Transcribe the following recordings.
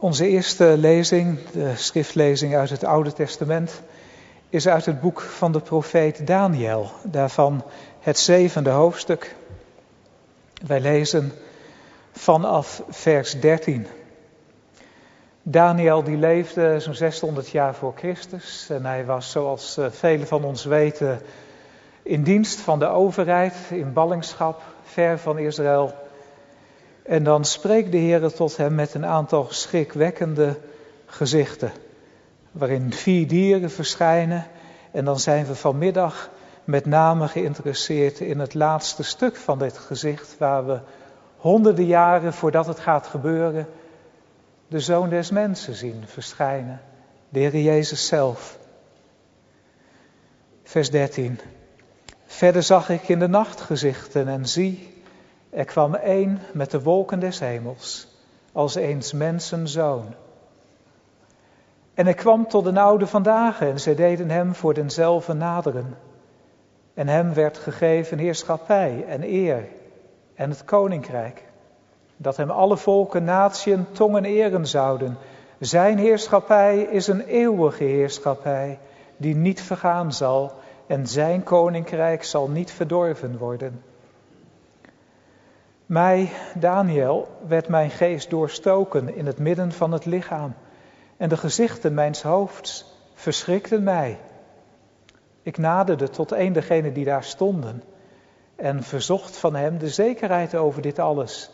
Onze eerste lezing, de schriftlezing uit het Oude Testament, is uit het boek van de profeet Daniel, daarvan het zevende hoofdstuk. Wij lezen vanaf vers 13. Daniel die leefde zo'n 600 jaar voor Christus en hij was, zoals eh, velen van ons weten, in dienst van de overheid, in ballingschap, ver van Israël. En dan spreekt de Heer tot hem met een aantal schrikwekkende gezichten, waarin vier dieren verschijnen. En dan zijn we vanmiddag met name geïnteresseerd in het laatste stuk van dit gezicht, waar we honderden jaren voordat het gaat gebeuren, de Zoon des Mensen zien verschijnen, de Heer Jezus zelf. Vers 13. Verder zag ik in de nacht gezichten en zie, er kwam één met de wolken des hemels, als eens mensen zoon. En hij kwam tot een oude vandaag en zij deden hem voor denzelfde naderen. En hem werd gegeven heerschappij en eer en het koninkrijk. Dat hem alle volken, natieën, tongen eren zouden. Zijn heerschappij is een eeuwige heerschappij die niet vergaan zal en zijn koninkrijk zal niet verdorven worden. Mij, Daniel, werd mijn geest doorstoken in het midden van het lichaam en de gezichten mijns hoofds verschrikten mij. Ik naderde tot een degenen die daar stonden en verzocht van hem de zekerheid over dit alles.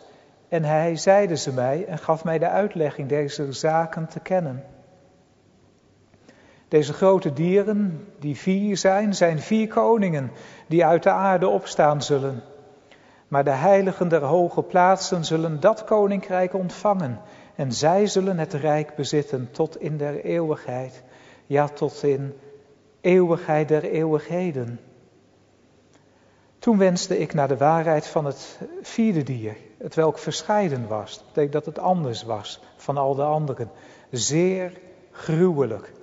En hij zeide ze mij en gaf mij de uitlegging deze zaken te kennen. Deze grote dieren, die vier zijn, zijn vier koningen die uit de aarde opstaan zullen. Maar de heiligen der hoge plaatsen zullen dat koninkrijk ontvangen. En zij zullen het rijk bezitten tot in der eeuwigheid. Ja, tot in eeuwigheid der eeuwigheden. Toen wenste ik naar de waarheid van het vierde dier, het welk verscheiden was. Dat betekent dat het anders was van al de anderen. Zeer gruwelijk,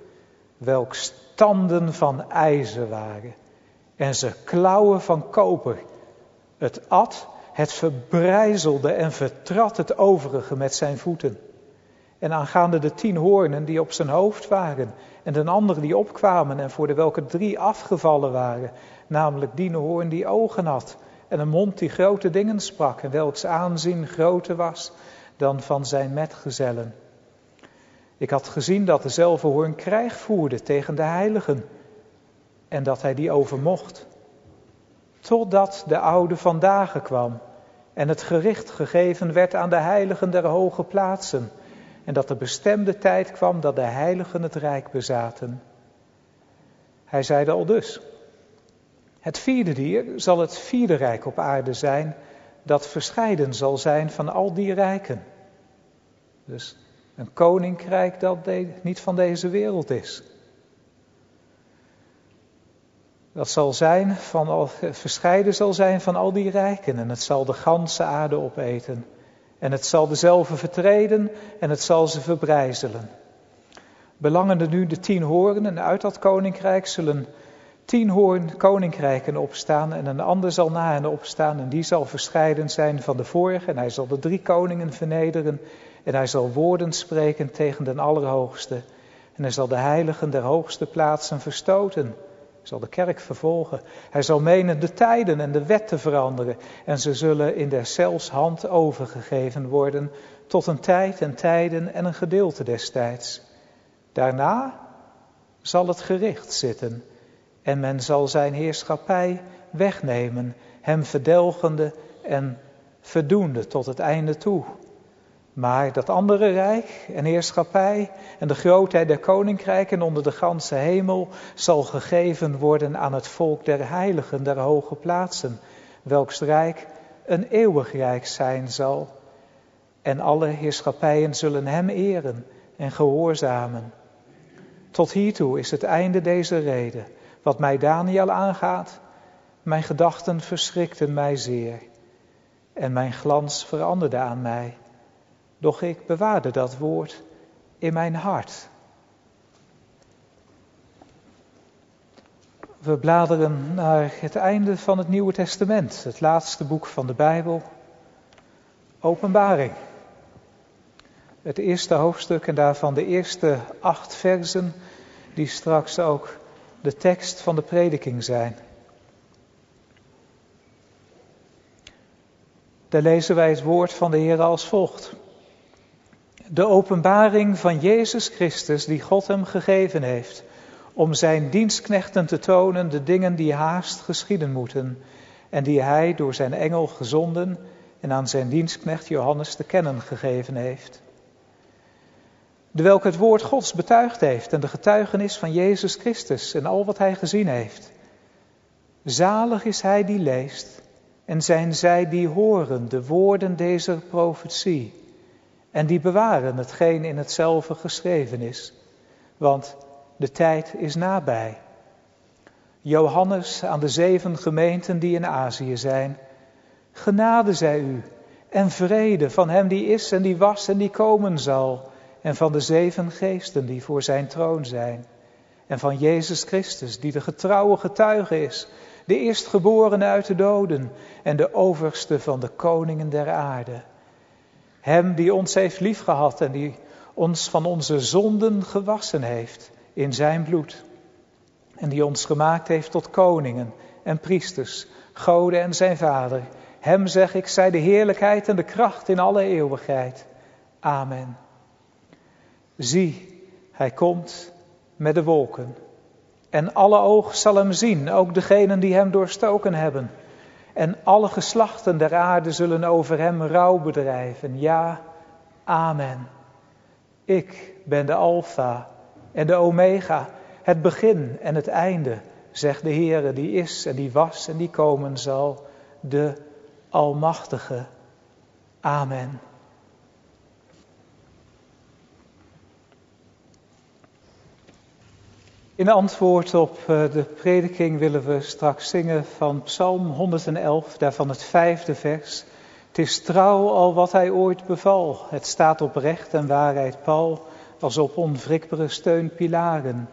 welk standen van ijzer waren. En ze klauwen van koper het at, het verbrijzelde en vertrad het overige met zijn voeten. En aangaande de tien hoornen die op zijn hoofd waren, en de andere die opkwamen en voor de welke drie afgevallen waren, namelijk die hoorn die ogen had, en een mond die grote dingen sprak, en welks aanzien groter was dan van zijn metgezellen. Ik had gezien dat dezelfde hoorn krijg voerde tegen de heiligen, en dat hij die overmocht totdat de oude vandaag kwam en het gericht gegeven werd aan de heiligen der hoge plaatsen en dat de bestemde tijd kwam dat de heiligen het rijk bezaten. Hij zeide al dus, het vierde dier zal het vierde rijk op aarde zijn dat verscheiden zal zijn van al die rijken. Dus een koninkrijk dat niet van deze wereld is. Dat zal zijn van al, verscheiden zal zijn van al die rijken. En het zal de ganse aarde opeten. En het zal dezelfde vertreden en het zal ze verbrijzelen. Belangende nu de tien horen en uit dat koninkrijk zullen tien hoorn koninkrijken opstaan. En een ander zal na hen opstaan en die zal verscheiden zijn van de vorige. En hij zal de drie koningen vernederen en hij zal woorden spreken tegen den Allerhoogste. En hij zal de heiligen der hoogste plaatsen verstoten zal de kerk vervolgen. Hij zal menen de tijden en de wet te veranderen. En ze zullen in deszelfs hand overgegeven worden tot een tijd en tijden en een gedeelte destijds. Daarna zal het gericht zitten en men zal zijn heerschappij wegnemen, hem verdelgende en verdoende tot het einde toe. Maar dat andere rijk en heerschappij en de grootheid der koninkrijken onder de ganse hemel zal gegeven worden aan het volk der heiligen der hoge plaatsen, welks rijk een eeuwig rijk zijn zal. En alle heerschappijen zullen hem eren en gehoorzamen. Tot hiertoe is het einde deze reden. Wat mij Daniel aangaat, mijn gedachten verschrikten mij zeer en mijn glans veranderde aan mij. Doch ik bewaarde dat woord in mijn hart. We bladeren naar het einde van het Nieuwe Testament, het laatste boek van de Bijbel, Openbaring. Het eerste hoofdstuk en daarvan de eerste acht versen, die straks ook de tekst van de prediking zijn. Daar lezen wij het woord van de Heer als volgt. De openbaring van Jezus Christus die God hem gegeven heeft, om zijn dienstknechten te tonen de dingen die haast geschieden moeten, en die hij door zijn engel gezonden en aan zijn dienstknecht Johannes te kennen gegeven heeft. De welke het woord Gods betuigd heeft en de getuigenis van Jezus Christus en al wat hij gezien heeft. Zalig is hij die leest en zijn zij die horen de woorden deze profetie en die bewaren hetgeen in hetzelfde geschreven is, want de tijd is nabij. Johannes aan de zeven gemeenten die in Azië zijn, genade zij u en vrede van hem die is en die was en die komen zal, en van de zeven geesten die voor zijn troon zijn, en van Jezus Christus die de getrouwe getuige is, de eerstgeborene uit de doden en de overste van de koningen der aarde. Hem die ons heeft liefgehad en die ons van onze zonden gewassen heeft in zijn bloed. En die ons gemaakt heeft tot koningen en priesters, goden en zijn vader. Hem zeg ik, zij de heerlijkheid en de kracht in alle eeuwigheid. Amen. Zie, hij komt met de wolken. En alle oog zal hem zien, ook degenen die hem doorstoken hebben. En alle geslachten der aarde zullen over hem rouw bedrijven. Ja, amen. Ik ben de Alpha en de Omega, het begin en het einde, zegt de Heere, die is en die was en die komen zal, de Almachtige. Amen. In antwoord op eh, de prediking willen we straks zingen van Psalm 111, daarvan het vijfde vers. Het is trouw al wat hij ooit beval. Het staat op recht en waarheid pal, als op onwrikbare steunpilaren.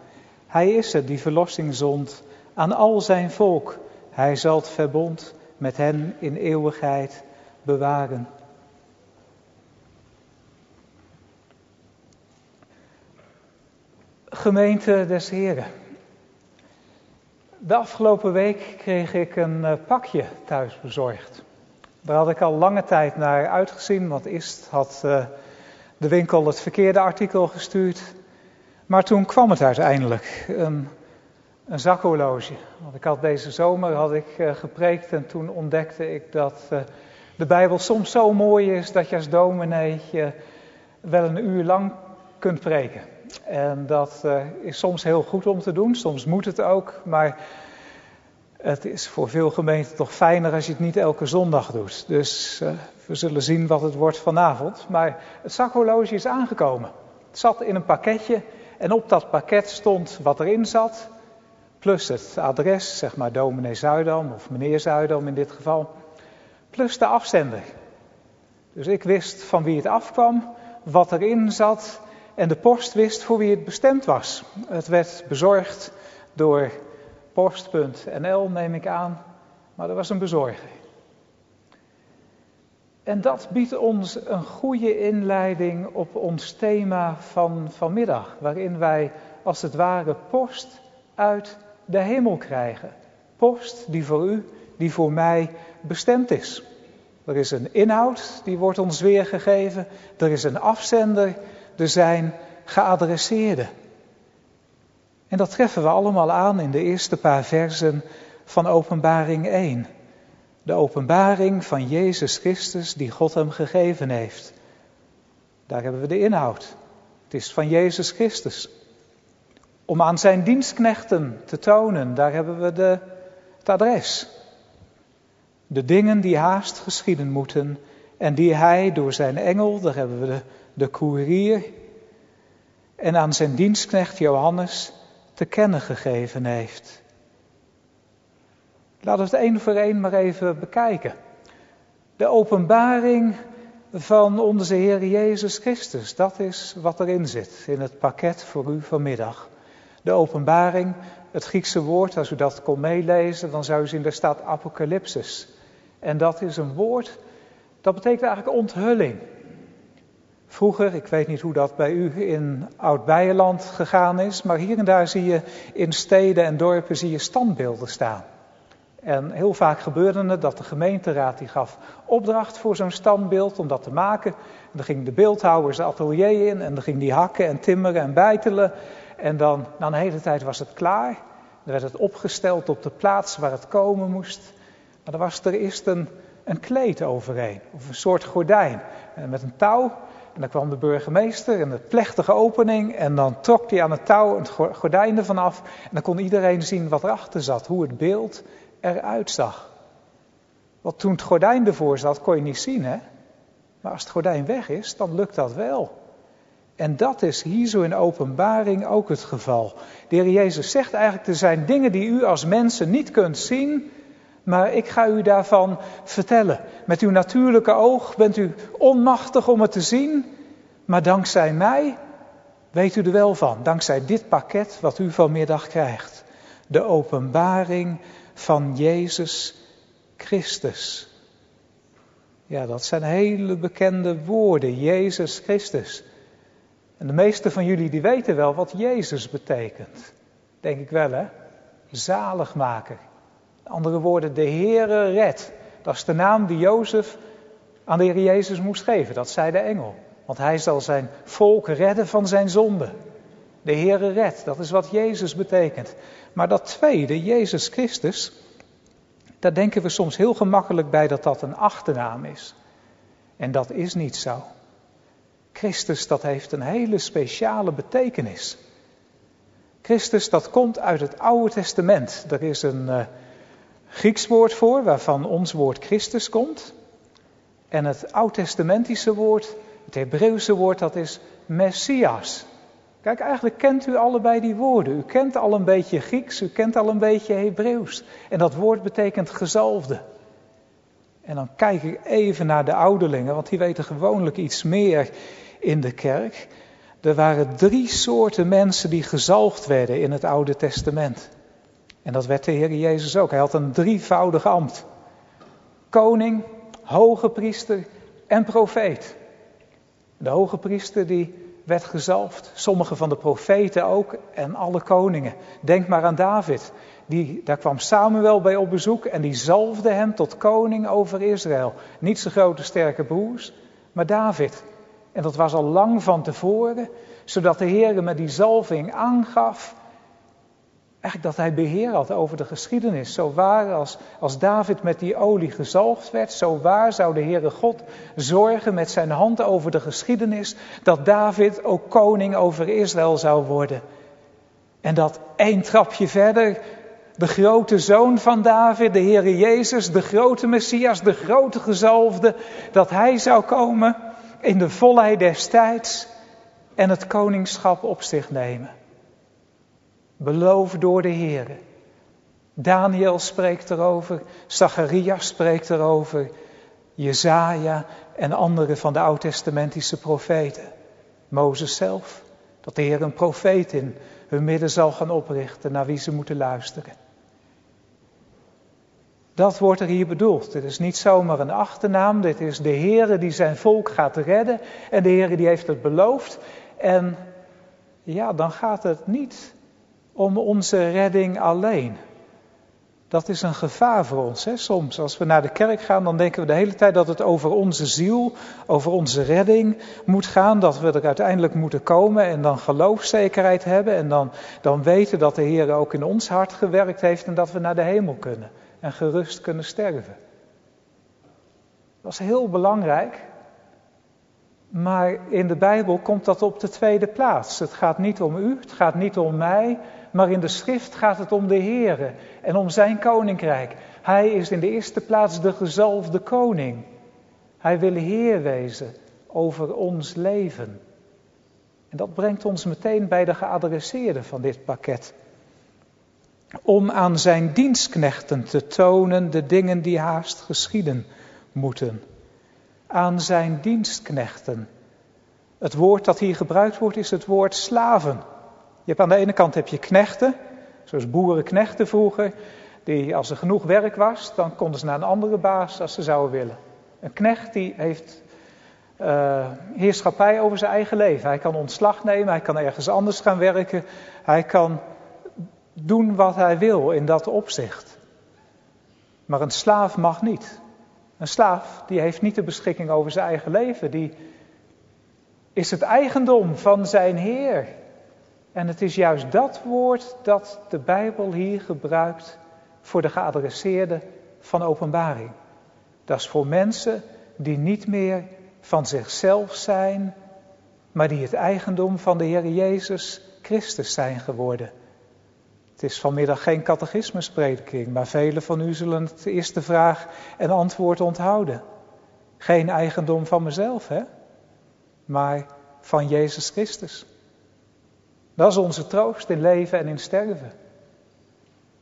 Hij is het die verlossing zond aan al zijn volk. Hij zal het verbond met hen in eeuwigheid bewaren. Gemeente des Heren. De afgelopen week kreeg ik een eh, pakje thuis bezorgd. Daar had ik al lange tijd naar uitgezien, want eerst had uh, de winkel het verkeerde artikel gestuurd. Maar toen kwam het uiteindelijk, een, een zakhorloge. Want ik had deze zomer had ik, uh, gepreekt en toen ontdekte ik dat de Bijbel soms zo mooi is dat je als dominee wel een uur lang kunt preken. En dat uh, is soms heel goed om te doen, soms moet het ook, maar het is voor veel gemeenten toch fijner als je het niet elke zondag doet. Dus uh, we zullen zien wat het wordt vanavond. Maar het zakhorloge is aangekomen. Het zat in een pakketje en op dat pakket stond wat erin zat, plus het adres, zeg maar dominee Zuidam of meneer Zuidam in dit geval, plus de afzender. Dus ik wist van wie het afkwam, wat erin zat en de post wist voor wie het bestemd was. Het werd bezorgd door post.nl, neem ik aan, maar er was een bezorger. En dat biedt ons een goede inleiding op ons thema van vanmiddag, waarin wij als het ware post uit de hemel krijgen. Post die voor u, die voor mij bestemd is. Er is een inhoud, die wordt ons weergegeven. Er is een afzender, er zijn geadresseerden. En dat treffen we allemaal aan in de eerste paar versen van Openbaring 1. De openbaring van Jezus Christus die God hem gegeven heeft. Daar hebben we de inhoud. Het is van Jezus Christus. Om aan zijn dienstknechten te tonen, daar hebben we de, het adres. De dingen die haast geschieden moeten en die hij door zijn engel, daar hebben we de, de koerier, en aan zijn dienstknecht Johannes te kennen gegeven heeft. Laten we het één voor één maar even bekijken. De openbaring van onze Heer Jezus Christus, dat is wat erin zit in het pakket voor u vanmiddag. De openbaring, het Griekse woord, als u dat kon meelezen, dan zou u zien, daar staat apocalypsis. En dat is een woord, dat betekent eigenlijk onthulling. Vroeger, ik weet niet hoe dat bij u in Oud-Beijerland gegaan is, maar hier en daar zie je in steden en dorpen zie je standbeelden staan. En heel vaak gebeurde het dat de gemeenteraad die gaf opdracht voor zo'n standbeeld om dat te maken. En dan ging de beeldhouwer zijn atelier in en dan ging die hakken en timmeren en bijtelen. En dan, na een hele tijd was het klaar. Dan werd het opgesteld op de plaats waar het komen moest. Maar dan was er eerst een, een kleed overheen, of een soort gordijn. En met een touw. En dan kwam de burgemeester en de plechtige opening. En dan trok hij aan het touw het gordijn ervan af. En dan kon iedereen zien wat erachter zat, hoe het beeld eruit zag. Want toen het gordijn ervoor zat, kon je niet zien, hè? Maar als het gordijn weg is, dan lukt dat wel. En dat is hier zo in openbaring ook het geval. De Heer Jezus zegt eigenlijk, er zijn dingen die u als mensen niet kunt zien, maar ik ga u daarvan vertellen. Met uw natuurlijke oog bent u onmachtig om het te zien, maar dankzij mij weet u er wel van. Dankzij dit pakket wat u vanmiddag krijgt. De openbaring van Jezus Christus. Ja, dat zijn hele bekende woorden, Jezus Christus. En de meeste van jullie die weten wel wat Jezus betekent. Denk ik wel, hè? Zaligmaker. Andere woorden, de Heere red. Dat is de naam die Jozef aan de Heer Jezus moest geven. Dat zei de engel. Want hij zal zijn volk redden van zijn zonde. De Heere red, dat is wat Jezus betekent. Maar dat tweede, Jezus Christus, daar denken we soms heel gemakkelijk bij dat dat een achternaam is. En dat is niet zo. Christus, dat heeft een hele speciale betekenis. Christus, dat komt uit het Oude Testament. Er is een uh, Grieks woord voor, waarvan ons woord Christus komt. En het Oud-testamentische woord, het Hebreeuwse woord, dat is Messias. Kijk, eigenlijk kent u allebei die woorden. U kent al een beetje Grieks, u kent al een beetje Hebreeuws. En dat woord betekent gezalfde. En dan kijk ik even naar de ouderlingen, want die weten gewoonlijk iets meer in de kerk. Er waren drie soorten mensen die gezalfd werden in het Oude Testament. En dat werd de Heer Jezus ook. Hij had een drievoudig ambt. Koning, hoge priester en profeet. De hoge priester die werd gezalfd. Sommige van de profeten ook en alle koningen. Denk maar aan David. Die, daar kwam Samuel bij op bezoek en die zalfde hem tot koning over Israël. Niet zijn grote sterke broers, maar David. En dat was al lang van tevoren, zodat de Heer met die zalving aangaf eigenlijk dat hij beheer had over de geschiedenis. Zo waar als, als David met die olie gezalfd werd, zo waar zou de Heere God zorgen met zijn hand over de geschiedenis dat David ook koning over Israël zou worden. En dat één trapje verder de grote zoon van David, de Heere Jezus, de grote Messias, de grote gezalfde, dat hij zou komen in de volheid des tijds en het koningschap op zich nemen. Beloofd door de Heer. Daniel spreekt erover, Zacharias spreekt erover, Jezaja en andere van de oud-testamentische profeten. Mozes zelf, dat de Heer een profeet in hun midden zal gaan oprichten naar wie ze moeten luisteren. Dat wordt er hier bedoeld. Dit is niet zomaar een achternaam, dit is de Heer die zijn volk gaat redden en de Heer die heeft het beloofd. En ja, dan gaat het niet om onze redding alleen. Dat is een gevaar voor ons. Hè? Soms, als we naar de kerk gaan, dan denken we de hele tijd dat het over onze ziel, over onze redding moet gaan. Dat we er uiteindelijk moeten komen en dan geloofszekerheid hebben. En dan, dan weten dat de Heer ook in ons hart gewerkt heeft en dat we naar de hemel kunnen. En gerust kunnen sterven. Dat is heel belangrijk. Maar in de Bijbel komt dat op de tweede plaats. Het gaat niet om u, het gaat niet om mij, maar in de schrift gaat het om de Heer en om zijn koninkrijk. Hij is in de eerste plaats de gezalfde koning. Hij wil Heer wezen over ons leven. En dat brengt ons meteen bij de geadresseerde van dit pakket. Om aan zijn dienstknechten te tonen de dingen die haast geschieden moeten. Aan zijn dienstknechten. Het woord dat hier gebruikt wordt is het woord slaven. Hebt aan de ene kant heb je knechten, zoals boerenknechten vroeger, die als er genoeg werk was, dan konden ze naar een andere baas als ze zouden willen. Een knecht die heeft uh, heerschappij over zijn eigen leven. Hij kan ontslag nemen, hij kan ergens anders gaan werken. Hij kan doen wat hij wil in dat opzicht. Maar een slaaf mag niet. Een slaaf die heeft niet de beschikking over zijn eigen leven. Die is het eigendom van zijn Heer. En het is juist dat woord dat de Bijbel hier gebruikt voor de geadresseerde van openbaring. Dat is voor mensen die niet meer van zichzelf zijn, maar die het eigendom van de Heer Jezus Christus zijn geworden. Het is vanmiddag geen catechismusprediking, maar velen van u zullen het eerste vraag en antwoord onthouden. Geen eigendom van mezelf, hè? maar van Jezus Christus. Dat is onze troost in leven en in sterven.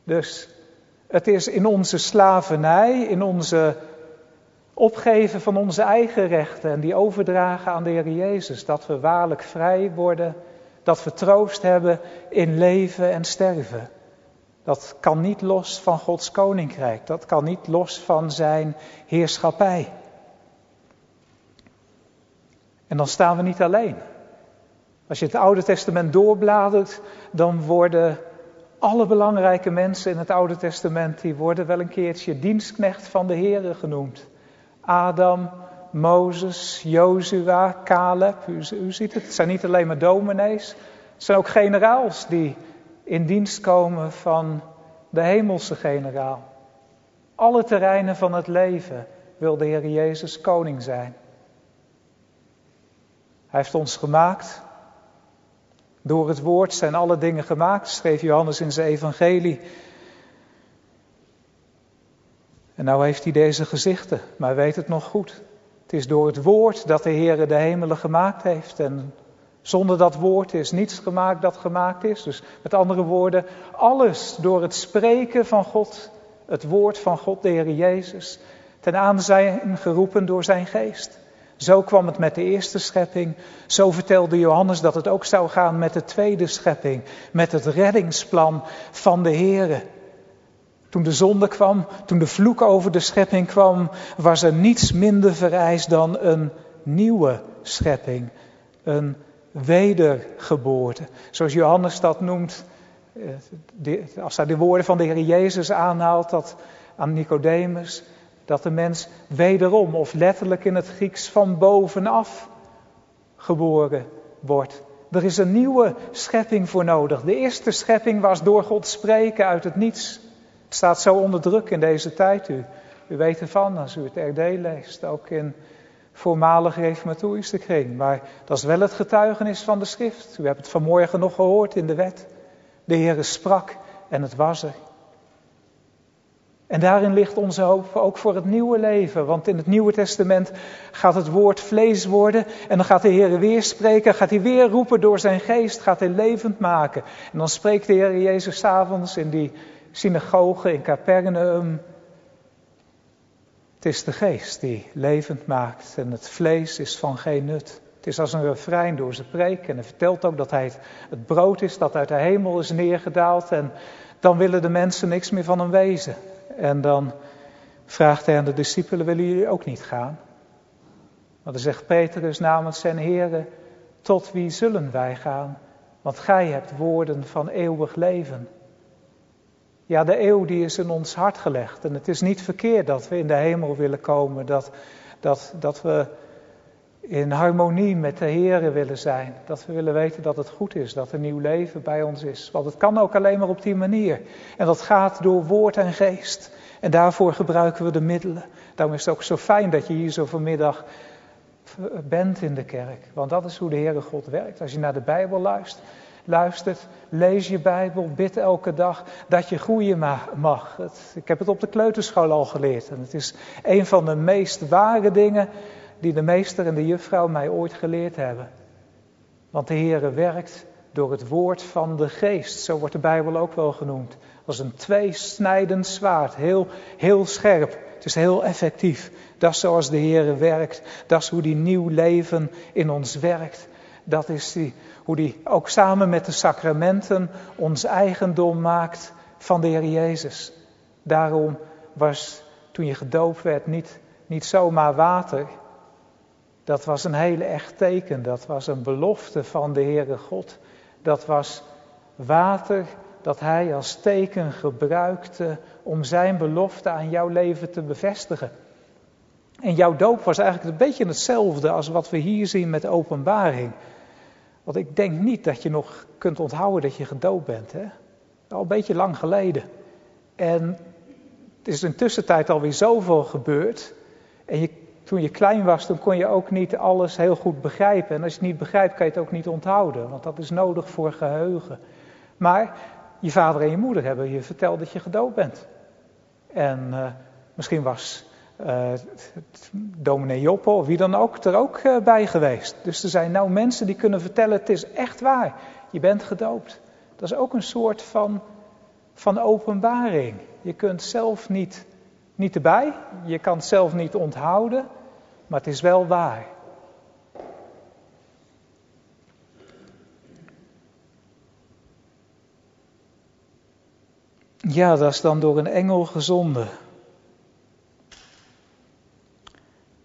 Dus het is in onze slavernij, in onze opgeven van onze eigen rechten en die overdragen aan de Heer Jezus, dat we waarlijk vrij worden, dat we troost hebben in leven en sterven. Dat kan niet los van Gods koninkrijk, dat kan niet los van zijn heerschappij. En dan staan we niet alleen. Als je het Oude Testament doorbladert, dan worden alle belangrijke mensen in het Oude Testament, die worden wel een keertje dienstknecht van de Here genoemd. Adam, Mozes, Jozua, Caleb, u, u ziet het, het zijn niet alleen maar dominees, het zijn ook generaals die in dienst komen van de hemelse generaal. Alle terreinen van het leven wil de Heer Jezus koning zijn. Hij heeft ons gemaakt. Door het woord zijn alle dingen gemaakt, schreef Johannes in zijn evangelie. En nou heeft hij deze gezichten, maar weet het nog goed. Het is door het woord dat de Heer de hemelen gemaakt heeft. En zonder dat woord is niets gemaakt dat gemaakt is. Dus met andere woorden, alles door het spreken van God, het woord van God, de Heer Jezus, ten aanzijn geroepen door zijn geest. Zo kwam het met de eerste schepping. Zo vertelde Johannes dat het ook zou gaan met de tweede schepping. Met het reddingsplan van de Here. Toen de zonde kwam, toen de vloek over de schepping kwam, was er niets minder vereist dan een nieuwe schepping. Een wedergeboorte. Zoals Johannes dat noemt, eh, als hij de woorden van de Heer Jezus aanhaalt dat aan Nicodemus dat de mens wederom, of letterlijk in het Grieks van bovenaf, geboren wordt. Er is een nieuwe schepping voor nodig. De eerste schepping was door God spreken uit het niets. Het staat zo onder druk in deze tijd. U, u weet ervan als u het RD leest, ook in voormalige reformatorische kring. Maar dat is wel het getuigenis van de schrift. U hebt het vanmorgen nog gehoord in de wet. De Heer sprak en het was er. En daarin ligt onze hoop ook voor het nieuwe leven. Want in het Nieuwe Testament gaat het woord vlees worden. En dan gaat de Heer weer spreken. Gaat hij weer roepen door zijn geest. Gaat hij levend maken. En dan spreekt de Heer Jezus avonds in die synagoge in Capernaum. Het is de geest die levend maakt. En het vlees is van geen nut. Het is als een refrein door zijn preek. En hij vertelt ook dat hij het, het brood is dat uit de hemel is neergedaald. En dan willen de mensen niks meer van hem wezen. En dan vraagt hij aan de discipelen, willen jullie ook niet gaan? Maar dan zegt Petrus namens zijn heren, tot wie zullen wij gaan? Want gij hebt woorden van eeuwig leven. Ja, de eeuw die is in ons hart gelegd. En het is niet verkeerd dat we in de hemel willen komen. Dat, dat, dat we in harmonie met de Here willen zijn. Dat we willen weten dat het goed is, dat er nieuw leven bij ons is. Want het kan ook alleen maar op die manier. En dat gaat door woord en geest. En daarvoor gebruiken we de middelen. Daarom is het ook zo fijn dat je hier zo vanmiddag bent in de kerk. Want dat is hoe de Heere God werkt. Als je naar de Bijbel luistert, luistert lees je Bijbel, bid elke dag dat je groeien mag. ik heb het op de kleuterschool al geleerd. En het is een van de meest ware dingen die de meester en de juffrouw mij ooit geleerd hebben. Want de Heere werkt door het woord van de geest. Zo wordt de Bijbel ook wel genoemd. Als een tweesnijdend zwaard. Heel, heel scherp. Het is heel effectief. Dat is zoals de Heere werkt. Dat is hoe die nieuw leven in ons werkt. Dat is die, hoe die ook samen met de sacramenten ons eigendom maakt van de Heer Jezus. Daarom was toen je gedoopt werd niet, niet zomaar water, Dat was een hele echt teken. Dat was een belofte van de Heere God. Dat was water dat Hij als teken gebruikte om Zijn belofte aan jouw leven te bevestigen. En jouw doop was eigenlijk een beetje hetzelfde als wat we hier zien met openbaring. Want ik denk niet dat je nog kunt onthouden dat je gedoopt bent. Hè? Al een beetje lang geleden. En het is in tussentijd alweer zoveel gebeurd. En je, toen je klein was, toen kon je ook niet alles heel goed begrijpen. En als je het niet begrijpt, kan je het ook niet onthouden. Want dat is nodig voor geheugen. Maar je vader en je moeder hebben je verteld dat je gedoopt bent. En uh, misschien was uh, dominee Joppe of wie dan ook er ook uh, bij geweest. Dus er zijn nou mensen die kunnen vertellen, het is echt waar, je bent gedoopt. Dat is ook een soort van, van openbaring. Je kunt zelf niet, niet erbij, je kan het zelf niet onthouden, maar het is wel waar. Ja, dat is dan door een engel gezonden.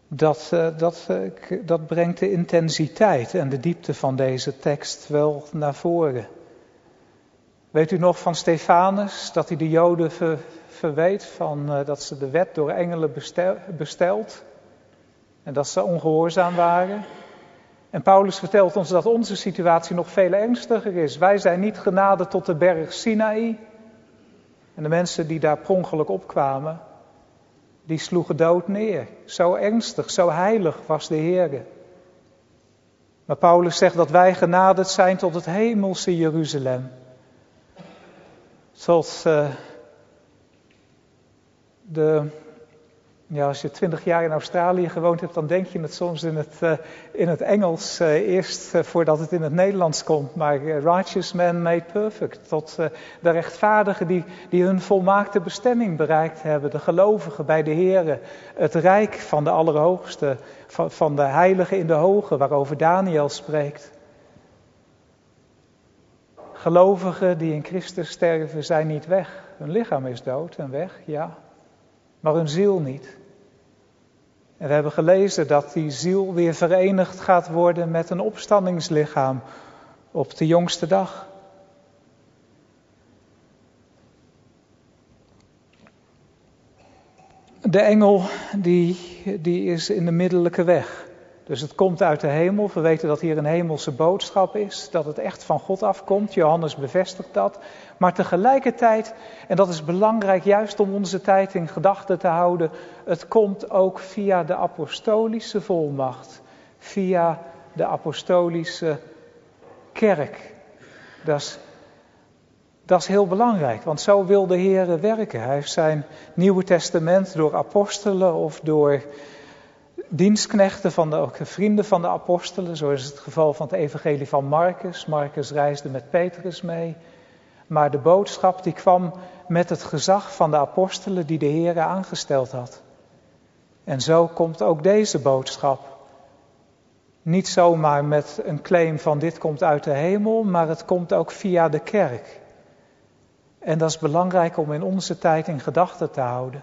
Dat, uh, dat, uh, dat brengt de intensiteit en de diepte van deze tekst wel naar voren. Weet u nog van Stefanus dat hij de Joden ver, verweet van, uh, dat ze de wet door engelen bestel, besteld en dat ze ongehoorzaam waren? En Paulus vertelt ons dat onze situatie nog veel ernstiger is. Wij zijn niet genade tot de berg Sinaï. En de mensen die daar prongelijk opkwamen, die sloegen dood neer. Zo ernstig, zo heilig was de Heer. Maar Paulus zegt dat wij genaderd zijn tot het hemelse Jeruzalem. Tot uh, de ja, als je twintig jaar in Australië gewoond hebt, dan denk je het soms in het, uh, in het Engels uh, eerst uh, voordat het in het Nederlands komt. Maar righteous man made perfect. Tot de rechtvaardigen die, die hun volmaakte bestemming bereikt hebben. De gelovigen bij de Here. Het rijk van de Allerhoogste. Van, van de Heilige in de Hoge, waarover Daniel spreekt. Gelovigen die in Christus sterven zijn niet weg. Hun lichaam is dood en weg, ja maar hun ziel niet. En we hebben gelezen dat die ziel weer verenigd gaat worden met een opstandingslichaam op de jongste dag. De engel die, die is in de middellijke weg. Dus het komt uit de hemel. We weten dat hier een hemelse boodschap is, dat het echt van God afkomt. Johannes bevestigt dat. Maar tegelijkertijd, en dat is belangrijk juist om onze tijd in gedachten te houden, het komt ook via de apostolische volmacht, via de apostolische kerk. Dat is, dat is heel belangrijk, want zo wil de Heer werken. Hij heeft zijn Nieuwe Testament door apostelen of door dienstknechten van de ook vrienden van de apostelen, zoals het geval van het evangelie van Marcus. Marcus reisde met Petrus mee. Maar de boodschap die kwam met het gezag van de apostelen die de Heer aangesteld had. En zo komt ook deze boodschap. Niet zomaar met een claim van dit komt uit de hemel, maar het komt ook via de kerk. En dat is belangrijk om in onze tijd in gedachten te houden.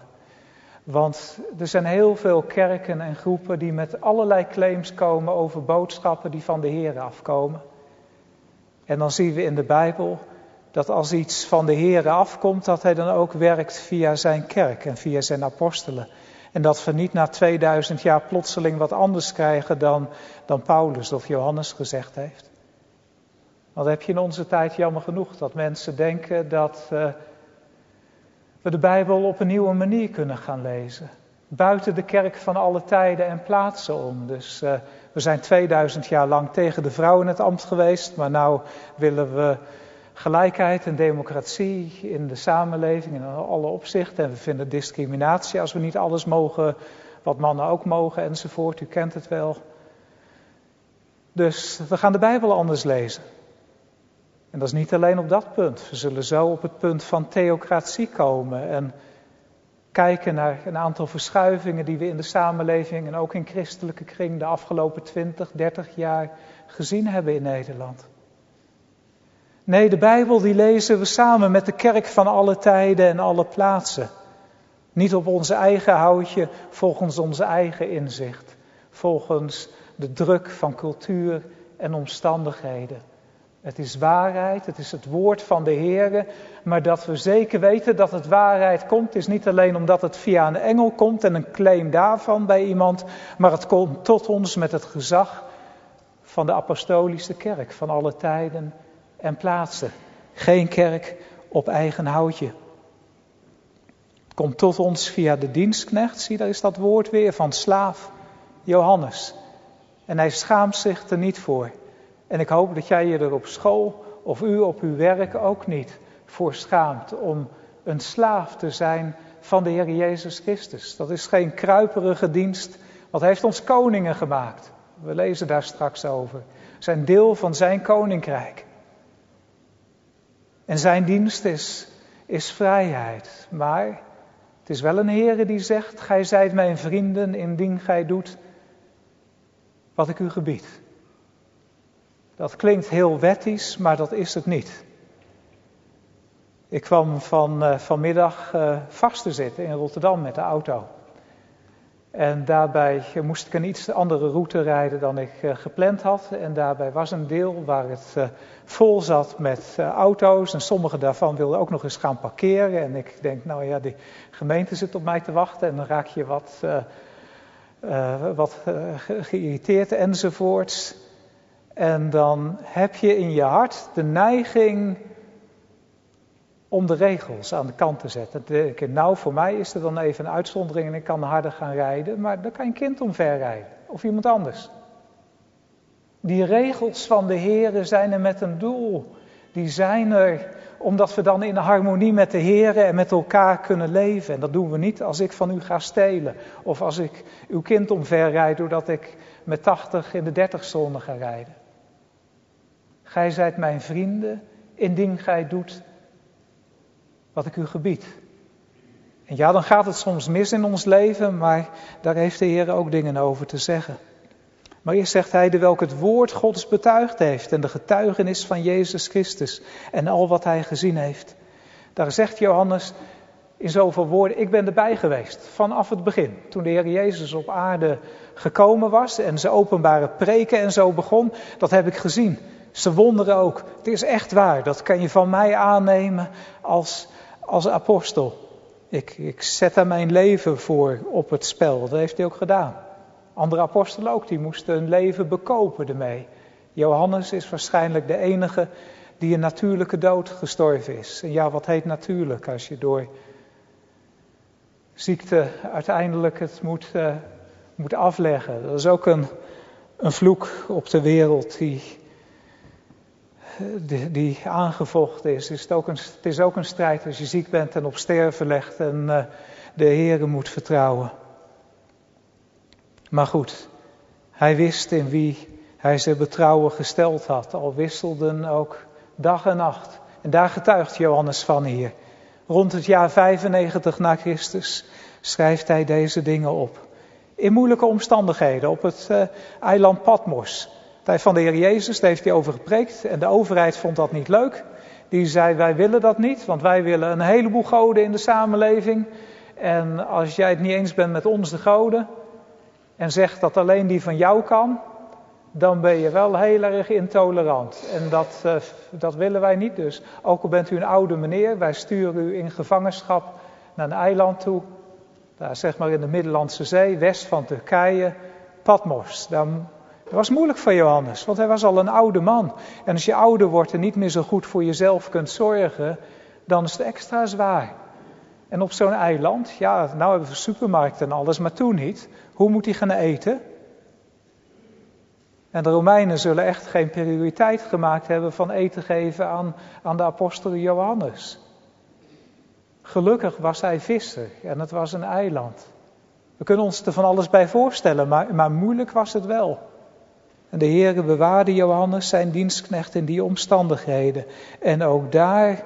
Want er zijn heel veel kerken en groepen die met allerlei claims komen over boodschappen die van de Heer afkomen. En dan zien we in de Bijbel dat als iets van de Heer afkomt, dat hij dan ook werkt via zijn kerk en via zijn apostelen. En dat we niet na 2000 jaar plotseling wat anders krijgen dan, dan Paulus of Johannes gezegd heeft. Want heb je in onze tijd jammer genoeg dat mensen denken dat. Uh, we de Bijbel op een nieuwe manier kunnen gaan lezen. Buiten de kerk van alle tijden en plaatsen om. Dus uh, we zijn 2000 jaar lang tegen de vrouw in het ambt geweest, maar nu willen we gelijkheid en democratie in de samenleving in alle opzichten. En we vinden discriminatie als we niet alles mogen wat mannen ook mogen enzovoort. U kent het wel. Dus we gaan de Bijbel anders lezen. En dat is niet alleen op dat punt. We zullen zo op het punt van theocratie komen en kijken naar een aantal verschuivingen die we in de samenleving en ook in christelijke kring de afgelopen 20, 30 jaar gezien hebben in Nederland. Nee, de Bijbel die lezen we samen met de kerk van alle tijden en alle plaatsen. Niet op onze eigen houtje, volgens onze eigen inzicht. Volgens de druk van cultuur en omstandigheden. Het is waarheid, het is het woord van de Heer, maar dat we zeker weten dat het waarheid komt, is niet alleen omdat het via een engel komt en een claim daarvan bij iemand, maar het komt tot ons met het gezag van de apostolische kerk van alle tijden en plaatsen. Geen kerk op eigen houtje. Het komt tot ons via de dienstknecht, zie daar is dat woord weer van slaaf Johannes. En hij schaamt zich er niet voor. En ik hoop dat jij je er op school of u op uw werk ook niet voor schaamt om een slaaf te zijn van de Heer Jezus Christus. Dat is geen kruiperige dienst, hij heeft ons koningen gemaakt. We lezen daar straks over. Zijn deel van zijn koninkrijk. En zijn dienst is, is vrijheid. Maar het is wel een Heer die zegt: Gij zijt mijn vrienden indien gij doet wat ik u gebied. Dat klinkt heel wettisch, maar dat is het niet. Ik kwam van, uh, vanmiddag uh, vast te zitten in Rotterdam met de auto. En daarbij moest ik een iets andere route rijden dan ik gepland had. En daarbij was een deel waar het vol zat met auto's. En sommige daarvan wilden ook nog eens gaan parkeren. En ik denk, nou ja, die gemeente zit op mij te wachten. En dan raak je wat, wat geïrriteerd enzovoorts. En dan heb je in je hart de neiging om de regels aan de kant te zetten. nou, voor mij is er dan even een uitzondering en ik kan harder gaan rijden, maar dan kan een kind omver rijden of iemand anders. Die regels van de Heer zijn er met een doel. Die zijn er omdat we dan in harmonie met de Heer en met elkaar kunnen leven. En dat doen we niet als ik van u ga stelen. Of als ik uw kind omverrijd doordat ik met 80 in de 30 zone ga rijden. Gij zijt mijn vrienden, indien gij doet wat ik u gebied. En ja, dan gaat het soms mis in ons leven, maar daar heeft de Heer ook dingen over te zeggen. Maar eerst zegt hij, de welke het woord Gods betuigd heeft en de getuigenis van Jezus Christus en al wat hij gezien heeft. Daar zegt Johannes in zoveel woorden, ik ben erbij geweest vanaf het begin. Toen de Heer Jezus op aarde gekomen was en zijn openbare preken en zo begon, dat heb ik gezien. Ze wonderen ook. Het is echt waar. Dat kan je van mij aannemen als, als apostel. Ik, ik zet daar mijn leven voor op het spel. Dat heeft hij ook gedaan. Andere apostelen ook, die moesten hun leven bekopen ermee. Johannes is waarschijnlijk de enige die een natuurlijke dood gestorven is. En ja, wat heet natuurlijk als je door ziekte uiteindelijk het moet, uh, moet afleggen. Dat is ook een, een vloek op de wereld die die, aangevochten is. is het, ook een, het is ook een strijd als je ziek bent en op sterven legt en uh, de Heere moet vertrouwen. Maar goed, hij wist in wie hij zijn betrouwen gesteld had. Al wisselden ook dag en nacht. En daar getuigt Johannes van hier. Rond het jaar 95 na Christus schrijft hij deze dingen op. In moeilijke omstandigheden op het uh, eiland Patmos tijd van de Heer Jezus, daar heeft hij over gepreekt. En de overheid vond dat niet leuk. Die zei, wij willen dat niet, want wij willen een heleboel goden in de samenleving. En als jij het niet eens bent met ons de goden, en zegt dat alleen die van jou kan, dan ben je wel heel erg intolerant. En dat, uh, dat willen wij niet dus. Ook al bent u een oude meneer, wij sturen u in gevangenschap naar een eiland toe. Daar zeg maar in de Middellandse Zee, west van Turkije, Patmos. Daar het was moeilijk voor Johannes, want hij was al een oude man. En als je ouder wordt en niet meer zo goed voor jezelf kunt zorgen, dan is het extra zwaar. En op zo'n eiland, ja, nou hebben we supermarkten en alles, maar toen niet. Hoe moet hij gaan eten? En de Romeinen zullen echt geen prioriteit gemaakt hebben van eten geven aan, aan de apostel Johannes. Gelukkig was hij visser en het was een eiland. We kunnen ons er van alles bij voorstellen, maar, maar moeilijk was het wel. En de Heere bewaarde Johannes, zijn dienstknecht, in die omstandigheden. En ook daar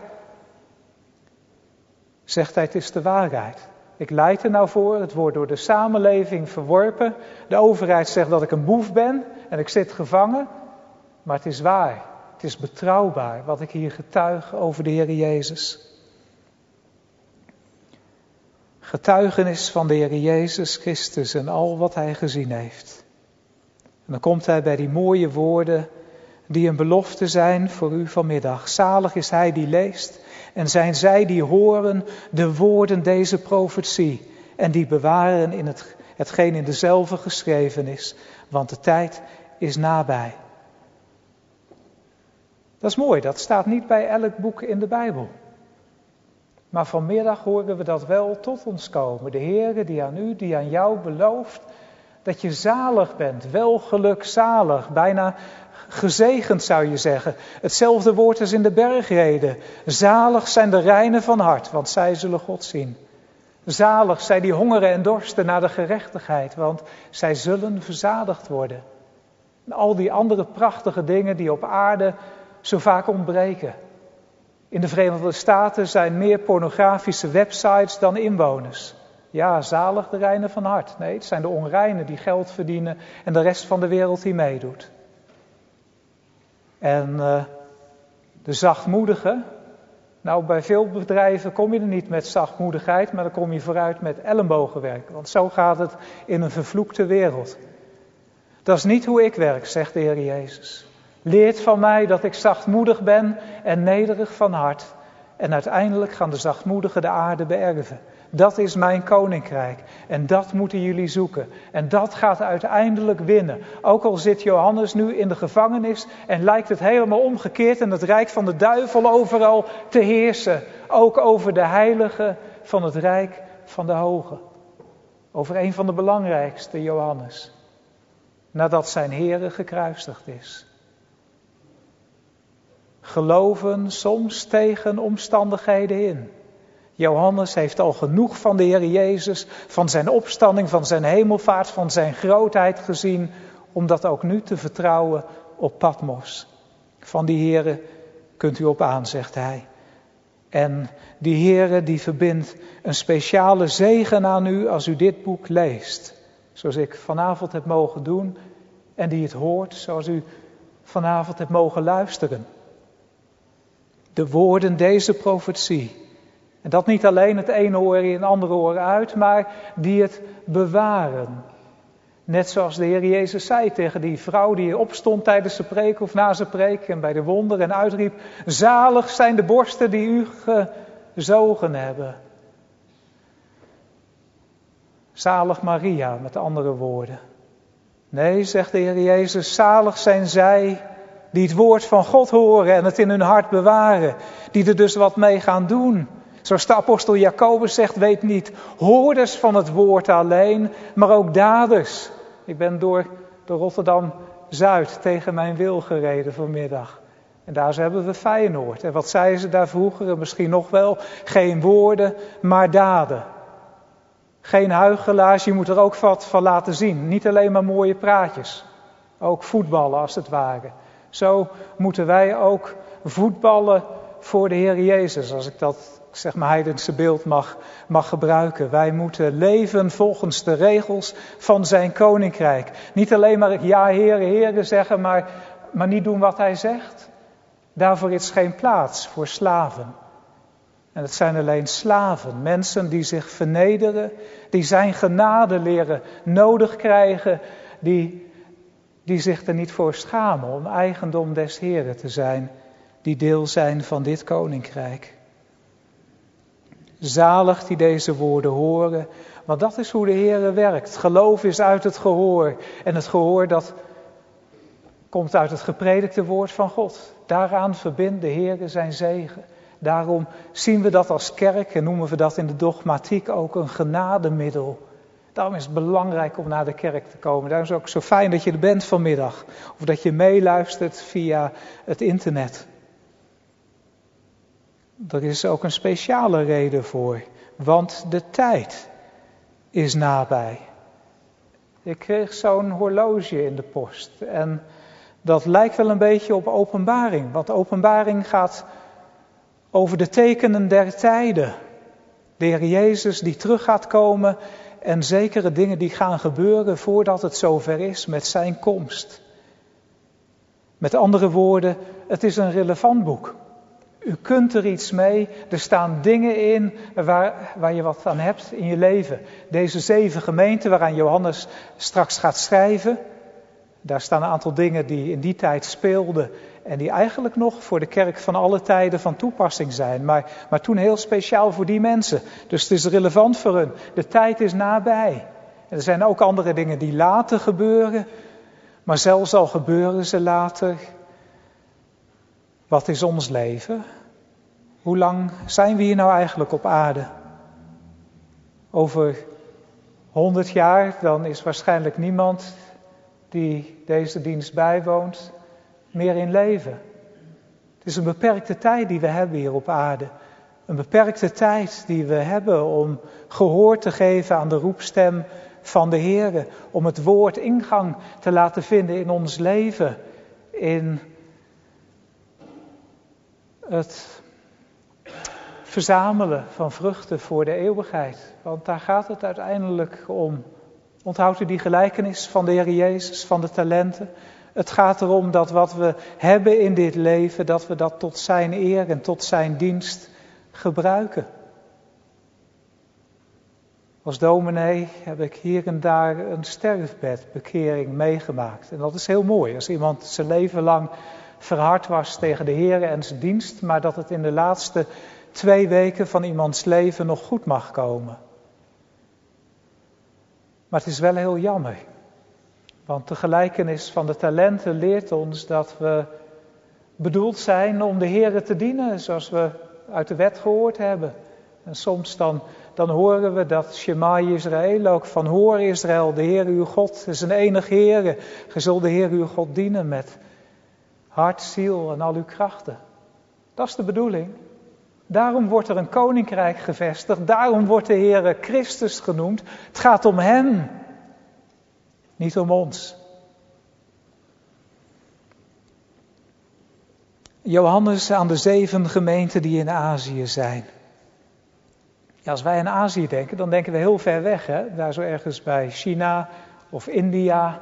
zegt hij, het is de waarheid. Ik leid er nou voor, het wordt door de samenleving verworpen. De overheid zegt dat ik een boef ben en ik zit gevangen. Maar het is waar, het is betrouwbaar wat ik hier getuig over de Heer Jezus. Getuigenis van de Heer Jezus Christus en al wat Hij gezien heeft. En dan komt hij bij die mooie woorden die een belofte zijn voor u vanmiddag. Zalig is hij die leest en zijn zij die horen de woorden deze profetie en die bewaren in het, hetgeen in dezelfde geschreven is, want de tijd is nabij. Dat is mooi, dat staat niet bij elk boek in de Bijbel. Maar vanmiddag horen we dat wel tot ons komen. De Heere die aan u, die aan jou belooft dat je zalig bent, wel zalig, bijna gezegend zou je zeggen. Hetzelfde woord als in de bergreden. Zalig zijn de reinen van hart, want zij zullen God zien. Zalig zijn die hongeren en dorsten naar de gerechtigheid, want zij zullen verzadigd worden. En al die andere prachtige dingen die op aarde zo vaak ontbreken. In de Verenigde Staten zijn meer pornografische websites dan inwoners. Ja, zalig de reinen van hart. Nee, het zijn de onreinen die geld verdienen en de rest van de wereld die meedoet. En uh, de zachtmoedige, nou bij veel bedrijven kom je er niet met zachtmoedigheid, maar dan kom je vooruit met ellebogenwerk. Want zo gaat het in een vervloekte wereld. Dat is niet hoe ik werk, zegt de Heer Jezus. Leert van mij dat ik zachtmoedig ben en nederig van hart. En uiteindelijk gaan de zachtmoedigen de aarde beërven. Dat is mijn koninkrijk. En dat moeten jullie zoeken. En dat gaat uiteindelijk winnen. Ook al zit Johannes nu in de gevangenis en lijkt het helemaal omgekeerd en het rijk van de duivel overal te heersen. Ook over de heiligen van het rijk van de hoge. Over een van de belangrijkste, Johannes. Nadat zijn Here gekruisigd is. Geloven soms tegen omstandigheden in. Johannes heeft al genoeg van de Heer Jezus, van zijn opstanding, van zijn hemelvaart, van zijn grootheid gezien, om dat ook nu te vertrouwen op Patmos. Van die Heere kunt u op aan, zegt hij. En die Heere die verbindt een speciale zegen aan u als u dit boek leest. Zoals ik vanavond heb mogen doen en die het hoort zoals u vanavond hebt mogen luisteren. De woorden deze profetie en dat niet alleen het ene oor in het andere oor uit, maar die het bewaren. Net zoals de Heer Jezus zei tegen die vrouw die opstond tijdens de preek of na zijn preek en bij de wonder en uitriep: Zalig zijn de borsten die u gezogen hebben. Zalig Maria, met andere woorden. Nee, zegt de Heer Jezus, zalig zijn zij die het woord van God horen en het in hun hart bewaren, die er dus wat mee gaan doen. Zoals de apostel Jacobus zegt, weet niet hoorders van het woord alleen, maar ook daders. Ik ben door, door Rotterdam-Zuid tegen mijn wil gereden vanmiddag. En daar hebben we Feyenoord. En wat zeiden ze daar vroeger? Misschien nog wel, geen woorden, maar daden. Geen huigelaars, je moet er ook wat van laten zien. Niet alleen maar mooie praatjes. Ook voetballen als het ware. Zo moeten wij ook voetballen voor de Heer Jezus, als ik dat zeg maar heidense beeld mag, mag gebruiken. Wij moeten leven volgens de regels van zijn koninkrijk. Niet alleen maar ja, heren, heren zeggen, maar, maar niet doen wat hij zegt. Daarvoor is geen plaats voor slaven. En het zijn alleen slaven, mensen die zich vernederen, die zijn genade leren nodig krijgen, die, die zich er niet voor schamen om eigendom des Heren te zijn, die deel zijn van dit koninkrijk. Zalig die deze woorden horen, want dat is hoe de Heer werkt. Geloof is uit het gehoor en het gehoor dat komt uit het gepredikte woord van God. Daaraan verbindt de Heer zijn zegen. Daarom zien we dat als kerk en noemen we dat in de dogmatiek ook een genademiddel. Daarom is het belangrijk om naar de kerk te komen. Daarom is het ook zo fijn dat je er bent vanmiddag. Of dat je meeluistert via het internet. Er is ook een speciale reden voor, want de tijd is nabij. Ik kreeg zo'n horloge in de post en dat lijkt wel een beetje op openbaring, want openbaring gaat over de tekenen der tijden. De Heer Jezus die terug gaat komen en zekere dingen die gaan gebeuren voordat het zover is met zijn komst. Met andere woorden, het is een relevant boek. U kunt er iets mee. Er staan dingen in waar, waar je wat aan hebt in je leven. Deze zeven gemeenten waaraan Johannes straks gaat schrijven. Daar staan een aantal dingen die in die tijd speelden en die eigenlijk nog voor de kerk van alle tijden van toepassing zijn, maar, maar toen heel speciaal voor die mensen. Dus het is relevant voor hun. De tijd is nabij. Er zijn ook andere dingen die later gebeuren, maar zelfs al gebeuren ze later. Wat is ons leven? Hoe lang zijn we hier nou eigenlijk op aarde? Over honderd jaar, dan is waarschijnlijk niemand die deze dienst bijwoont meer in leven. Het is een beperkte tijd die we hebben hier op aarde. Een beperkte tijd die we hebben om gehoor te geven aan de roepstem van de Heer. Om het woord ingang te laten vinden in ons leven. In het verzamelen van vruchten voor de eeuwigheid. Want daar gaat het uiteindelijk om. Onthoudt u die gelijkenis van de Heer Jezus, van de talenten? Het gaat erom dat wat we hebben in dit leven, dat we dat tot Zijn eer en tot Zijn dienst gebruiken. Als dominee heb ik hier en daar een sterfbedbekering meegemaakt. En dat is heel mooi. Als iemand zijn leven lang verhard was tegen de Heer en zijn dienst, maar dat het in de laatste twee weken van iemands leven nog goed mag komen. Maar het is wel heel jammer. Want de gelijkenis van de talenten leert ons dat we bedoeld zijn om de Heer te dienen, zoals we uit de wet gehoord hebben. En soms dan, dan horen we dat Shema Israël ook van hoor Israël, de Heer uw God is een enig Heer. Je zult de Heer uw God dienen met hart, ziel en al uw krachten. Dat is de bedoeling. Daarom wordt er een koninkrijk gevestigd. Daarom wordt de Heer Christus genoemd. Het gaat om Hem, niet om ons. Johannes aan de zeven gemeenten die in Azië zijn. Als wij aan Azië denken, dan denken we heel ver weg. Hè? Daar zo ergens bij China of India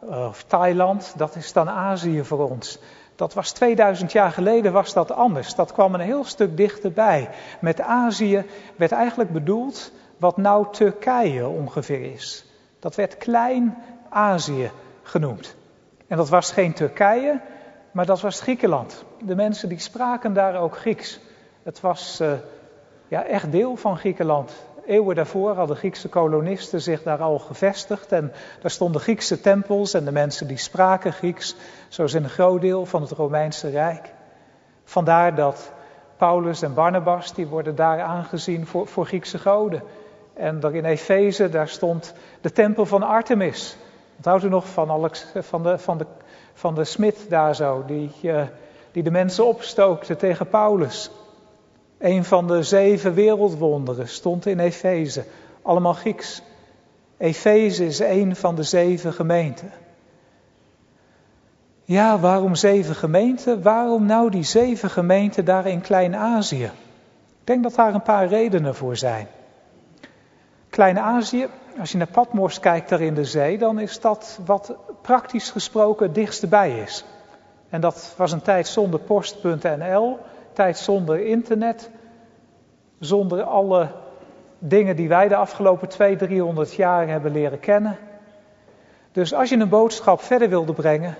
of Thailand. Dat is dan Azië voor ons. Dat was 2000 jaar geleden was dat anders. Dat kwam een heel stuk dichterbij. Met Azië werd eigenlijk bedoeld wat nou Turkije ongeveer is. Dat werd Klein Azië genoemd. En dat was geen Turkije, maar dat was Griekenland. De mensen die spraken daar ook Grieks. Het was uh, ja, echt deel van Griekenland. Eeuwen daarvoor hadden Griekse kolonisten zich daar al gevestigd. En daar stonden Griekse tempels en de mensen die spraken Grieks. Zo is een groot deel van het Romeinse Rijk. Vandaar dat Paulus en Barnabas, die worden daar aangezien voor, voor Griekse goden. En daar in Efeze, daar stond de tempel van Artemis. Onthoudt u nog van, Alex, van, de, van, de, van de smid daar zo, die, uh, die de mensen opstookte tegen Paulus. Een van de zeven wereldwonderen stond in Efeze, allemaal Grieks. Efeze is een van de zeven gemeenten. Ja, waarom zeven gemeenten? Waarom nou die zeven gemeenten daar in Klein-Azië? Ik denk dat daar een paar redenen voor zijn. Klein-Azië, als je naar Patmos kijkt daar in de zee, dan is dat wat praktisch gesproken het dichtste bij is. En dat was een tijd zonder post.nl, tijd zonder internet, zonder alle dingen die wij de afgelopen 200, 300 jaar hebben leren kennen. Dus als je een boodschap verder wilde brengen,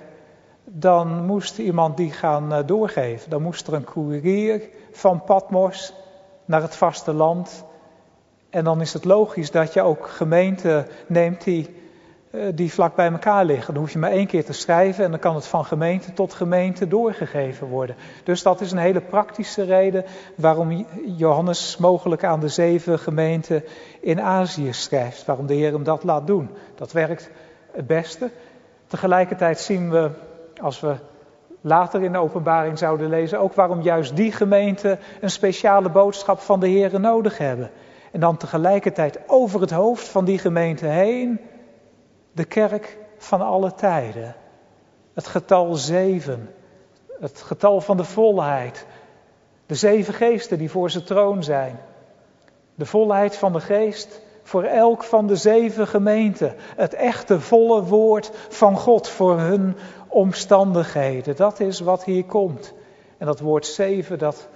dan moest iemand die gaan eh, doorgeven. Dan moest er een koerier van Patmos naar het vasteland. En dan is het logisch dat je ook gemeenten neemt die, die vlak bij elkaar liggen. Dan hoef je maar één keer te schrijven en dan kan het van gemeente tot gemeente doorgegeven worden. Dus dat is een hele praktische reden waarom Johannes mogelijk aan de zeven gemeenten in Azië schrijft. Waarom de Heer hem dat laat doen. Dat werkt het beste. Tegelijkertijd zien we als we later in de openbaring zouden lezen, ook waarom juist die gemeenten een speciale boodschap van de Heer nodig hebben. En dan tegelijkertijd over het hoofd van die gemeente heen de kerk van alle tijden. Het getal zeven, het getal van de volheid, de zeven geesten die voor zijn troon zijn. De volheid van de geest voor elk van de zeven gemeenten. Het echte volle woord van God voor hun omstandigheden. Dat is wat hier komt. En dat woord zeven, dat,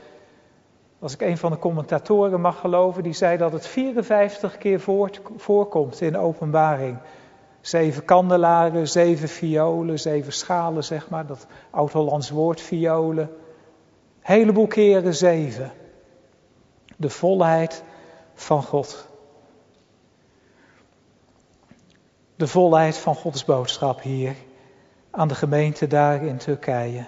als ik een van de commentatoren mag geloven, die zei dat het 54 keer voorkomt in openbaring. Zeven kandelaren, zeven violen, zeven schalen, zeg maar. Dat oud-Hollands woord violen. Heleboel keren zeven. De volheid van God. De volheid van Gods boodschap hier aan de gemeente daar in Turkije.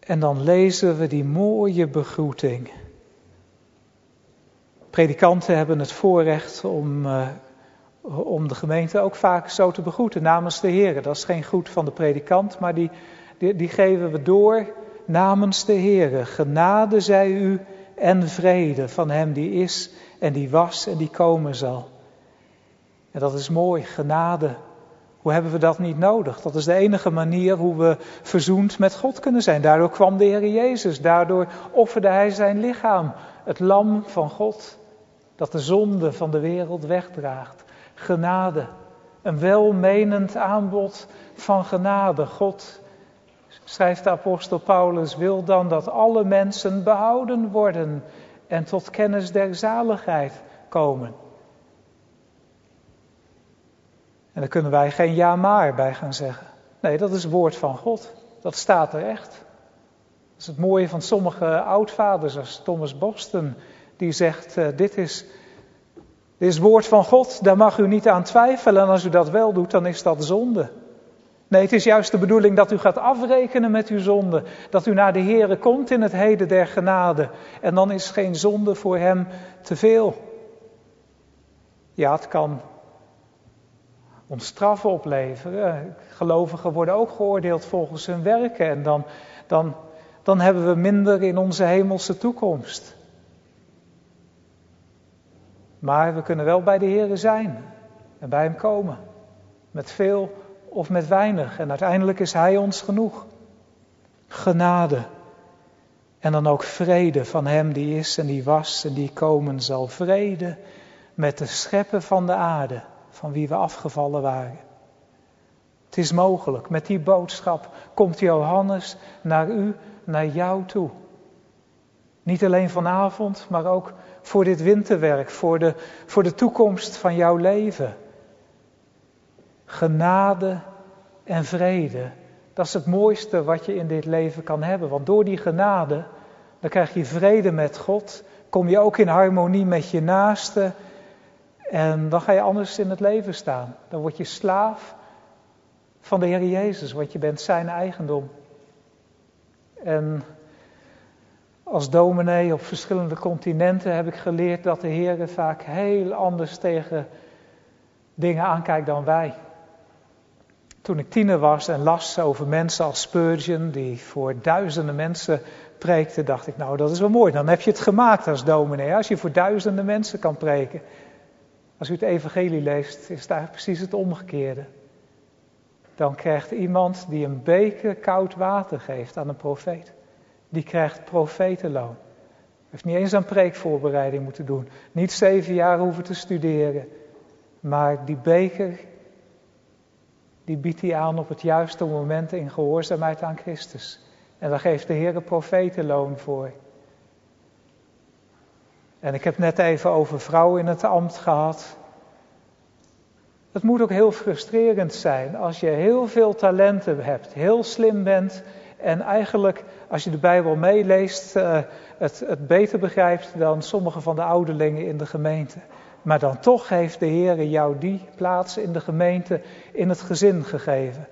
En dan lezen we die mooie begroeting. Predikanten hebben het voorrecht om, uh, om de gemeente ook vaak zo te begroeten namens de Heer. Dat is geen goed van de predikant, maar die, die, die geven we door namens de Heer. Genade zij u en vrede van Hem die is en die was en die komen zal. En dat is mooi, genade. Hoe hebben we dat niet nodig? Dat is de enige manier hoe we verzoend met God kunnen zijn. Daardoor kwam de Heer Jezus, daardoor offerde Hij zijn lichaam, het lam van God, dat de zonde van de wereld wegdraagt. Genade, een welmenend aanbod van genade. God, schrijft de apostel Paulus, wil dan dat alle mensen behouden worden en tot kennis der zaligheid komen. En daar kunnen wij geen ja maar bij gaan zeggen. Nee, dat is het woord van God. Dat staat er echt. Dat is het mooie van sommige oudvaders, als Thomas Boston, die zegt: uh, dit, is, dit is het woord van God, daar mag u niet aan twijfelen. En als u dat wel doet, dan is dat zonde. Nee, het is juist de bedoeling dat u gaat afrekenen met uw zonde. Dat u naar de Here komt in het heden der genade. En dan is geen zonde voor hem te veel. Ja, het kan ons straffen opleveren. Gelovigen worden ook geoordeeld volgens hun werken. En dan, dan, dan hebben we minder in onze hemelse toekomst. Maar we kunnen wel bij de Heer zijn en bij Hem komen. Met veel of met weinig. En uiteindelijk is Hij ons genoeg. Genade. En dan ook vrede van Hem die is en die was en die komen zal. Vrede met de scheppen van de aarde van wie we afgevallen waren. Het is mogelijk. Met die boodschap komt Johannes naar u, naar jou toe. Niet alleen vanavond, maar ook voor dit winterwerk, voor de, voor de toekomst van jouw leven. Genade en vrede, dat is het mooiste wat je in dit leven kan hebben. Want door die genade, dan krijg je vrede met God, kom je ook in harmonie met je naaste en dan ga je anders in het leven staan. Dan word je slaaf van de Heer Jezus, want je bent zijn eigendom. En als dominee op verschillende continenten heb ik geleerd dat de Heer vaak heel anders tegen dingen aankijkt dan wij. Toen ik tiener was en las over mensen als Spurgeon, die voor duizenden mensen preekte, dacht ik, nou dat is wel mooi. Dan heb je het gemaakt als dominee, als je voor duizenden mensen kan preken. Als u het evangelie leest, is eigenlijk precies het omgekeerde. Dan krijgt iemand die een beker koud water geeft aan een profeet, die krijgt profetenloon. Heeft niet eens aan preekvoorbereiding moeten doen, niet zeven jaar hoeven te studeren. Maar die beker, die biedt hij aan op het juiste moment in gehoorzaamheid aan Christus. En daar geeft de Heer een profetenloon voor. En ik heb net even over vrouwen in het ambt gehad. Het moet ook heel frustrerend zijn als je heel veel talenten hebt, heel slim bent en eigenlijk als je de Bijbel meeleest het, het beter begrijpt dan sommige van de ouderlingen in de gemeente. Maar dan toch heeft de Heer jou die plaats in de gemeente, in het gezin gegeven.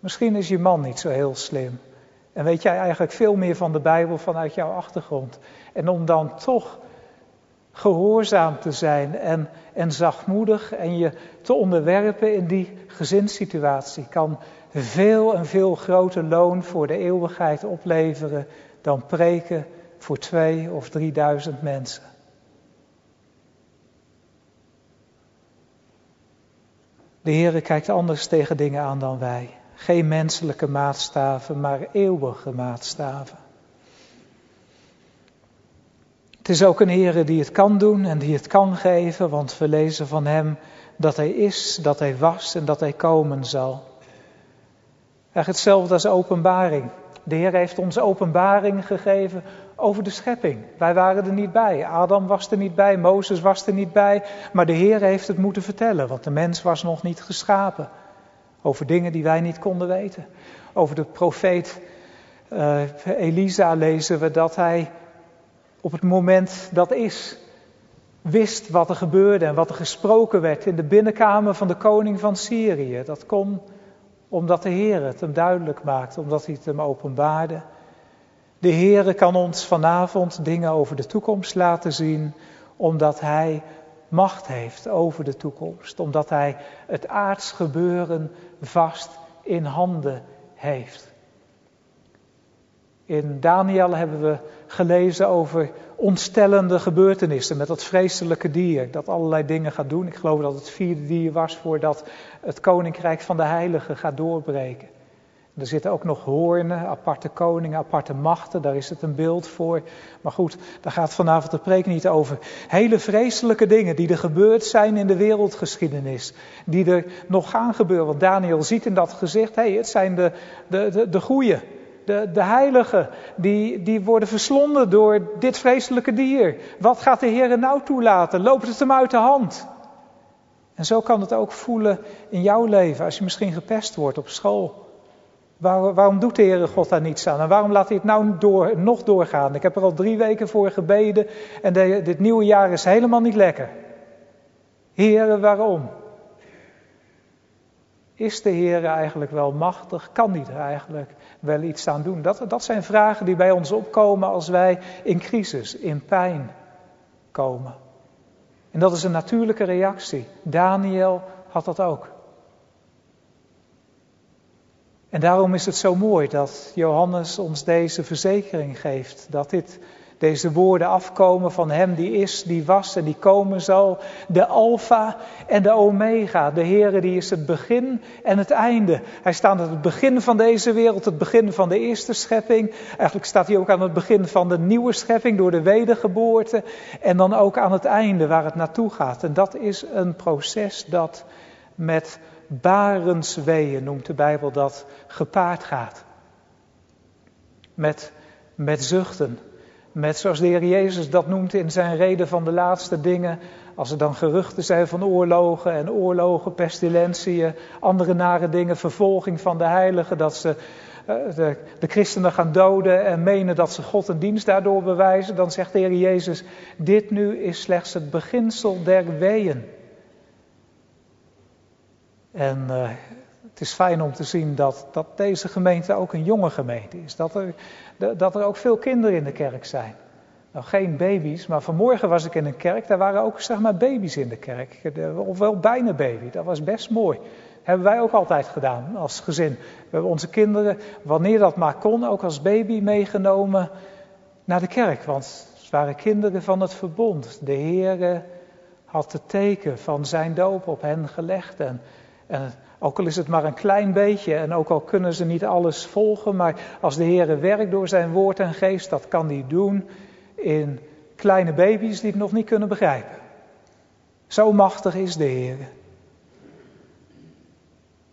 Misschien is je man niet zo heel slim. En weet jij eigenlijk veel meer van de Bijbel vanuit jouw achtergrond. En om dan toch gehoorzaam te zijn en, en zachtmoedig en je te onderwerpen in die gezinssituatie kan veel en veel groter loon voor de eeuwigheid opleveren dan preken voor twee of drieduizend mensen. De Heer kijkt anders tegen dingen aan dan wij. Geen menselijke maatstaven, maar eeuwige maatstaven. Het is ook een Heer die het kan doen en die het kan geven, want we lezen van Hem dat Hij is, dat Hij was en dat Hij komen zal. Eigenlijk hetzelfde als openbaring. De Heer heeft ons openbaring gegeven over de schepping. Wij waren er niet bij. Adam was er niet bij, Mozes was er niet bij. Maar de Heer heeft het moeten vertellen, want de mens was nog niet geschapen. Over dingen die wij niet konden weten. Over de profeet uh, Elisa lezen we dat hij op het moment dat is, wist wat er gebeurde en wat er gesproken werd in de binnenkamer van de koning van Syrië. Dat kon omdat de Heer het hem duidelijk maakte, omdat hij het hem openbaarde. De Heer kan ons vanavond dingen over de toekomst laten zien, omdat Hij macht heeft over de toekomst, omdat Hij het aards gebeuren vast in handen heeft. In Daniel hebben we gelezen over ontstellende gebeurtenissen met dat vreselijke dier dat allerlei dingen gaat doen. Ik geloof dat het vierde dier was voordat het koninkrijk van de heiligen gaat doorbreken. Er zitten ook nog hoornen, aparte koningen, aparte machten, daar is het een beeld voor. Maar goed, daar gaat vanavond de preek niet over. Hele vreselijke dingen die er gebeurd zijn in de wereldgeschiedenis. Die er nog gaan gebeuren. Want Daniel ziet in dat gezicht, hé, hey, het zijn de, de, de, de goeie, de, de heiligen, die, die worden verslonden door dit vreselijke dier. Wat gaat de Heer nou toelaten? Loopt het hem uit de hand? En zo kan het ook voelen in jouw leven als je misschien gepest wordt op school waarom doet de Heere God daar niets aan? En waarom laat hij het nou door, nog doorgaan? Ik heb er al drie weken voor gebeden en dit nieuwe jaar is helemaal niet lekker. Heere, waarom? Is de Heer eigenlijk wel machtig? Kan hij er eigenlijk wel iets aan doen? Dat, dat zijn vragen die bij ons opkomen als wij in crisis, in pijn komen. En dat is een natuurlijke reactie. Daniel had dat ook. En daarom is het zo mooi dat Johannes ons deze verzekering geeft. Dat dit, deze woorden afkomen van Hem die is, die was en die komen zal. De Alpha en de Omega. De Heere die is het begin en het einde. Hij staat aan het begin van deze wereld, het begin van de eerste schepping. Eigenlijk staat hij ook aan het begin van de nieuwe schepping door de wedergeboorte. En dan ook aan het einde waar het naartoe gaat. En dat is een proces dat met barensweeën noemt de Bijbel dat gepaard gaat. Met, met zuchten. Met zoals de Heer Jezus dat noemt in zijn reden van de laatste dingen. Als er dan geruchten zijn van oorlogen en oorlogen, pestilentieën, andere nare dingen, vervolging van de heiligen, dat ze eh, de, de, christenen gaan doden en menen dat ze God een dienst daardoor bewijzen, dan zegt de Heer Jezus, dit nu is slechts het beginsel der weeën. En uh, het is fijn om te zien dat, dat deze gemeente ook een jonge gemeente is. Dat er, dat er ook veel kinderen in de kerk zijn. Nou, geen baby's, maar vanmorgen was ik in een kerk, daar waren ook zeg maar baby's in de kerk. Of wel bijna baby, dat was best mooi. Hebben wij ook altijd gedaan als gezin. We hebben onze kinderen, wanneer dat maar kon, ook als baby meegenomen naar de kerk. Want het waren kinderen van het verbond. De Heer had het teken van zijn doop op hen gelegd. En en ook al is het maar een klein beetje en ook al kunnen ze niet alles volgen, maar als de Heer werkt door zijn woord en geest, dat kan hij doen in kleine baby's die het nog niet kunnen begrijpen. Zo machtig is de Heer.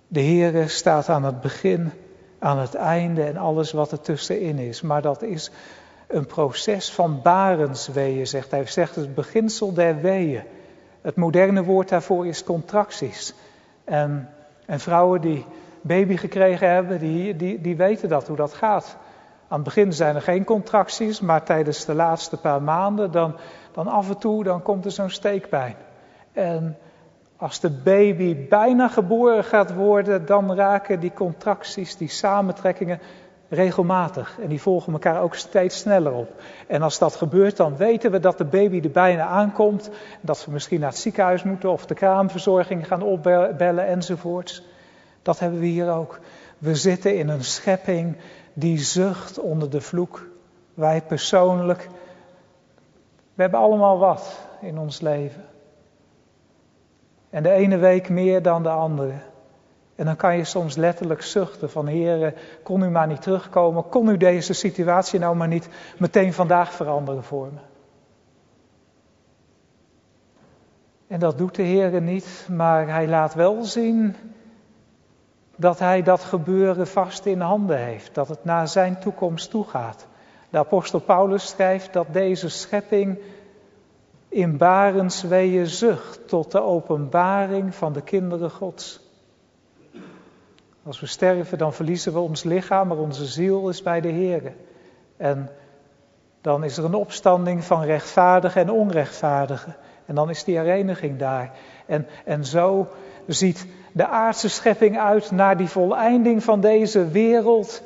De Heer staat aan het begin, aan het einde en alles wat er tussenin is. Maar dat is een proces van barensweeën, zegt hij. Hij zegt het beginsel der weeën. Het moderne woord daarvoor is contracties. En, en vrouwen die baby gekregen hebben, die, die, die weten dat, hoe dat gaat. Aan het begin zijn er geen contracties, maar tijdens de laatste paar maanden, dan, dan af en toe, dan komt er zo'n steekpijn. En als de baby bijna geboren gaat worden, dan raken die contracties, die samentrekkingen, regelmatig. En die volgen elkaar ook steeds sneller op. En als dat gebeurt, dan weten we dat de baby er bijna aankomt. Dat we misschien naar het ziekenhuis moeten of de kraamverzorging gaan opbellen enzovoorts. Dat hebben we hier ook. We zitten in een schepping die zucht onder de vloek. Wij persoonlijk, we hebben allemaal wat in ons leven. En de ene week meer dan de andere. En dan kan je soms letterlijk zuchten van Heer, kon u maar niet terugkomen, kon u deze situatie nou maar niet meteen vandaag veranderen voor me. En dat doet de Heer niet, maar hij laat wel zien dat hij dat gebeuren vast in handen heeft, dat het naar zijn toekomst toe gaat. De apostel Paulus schrijft dat deze schepping in barensweeën zucht tot de openbaring van de kinderen Gods. Als we sterven, dan verliezen we ons lichaam, maar onze ziel is bij de Heer. En dan is er een opstanding van rechtvaardigen en onrechtvaardigen. En dan is die hereniging daar. En, en zo ziet de aardse schepping uit naar die voleinding van deze wereld.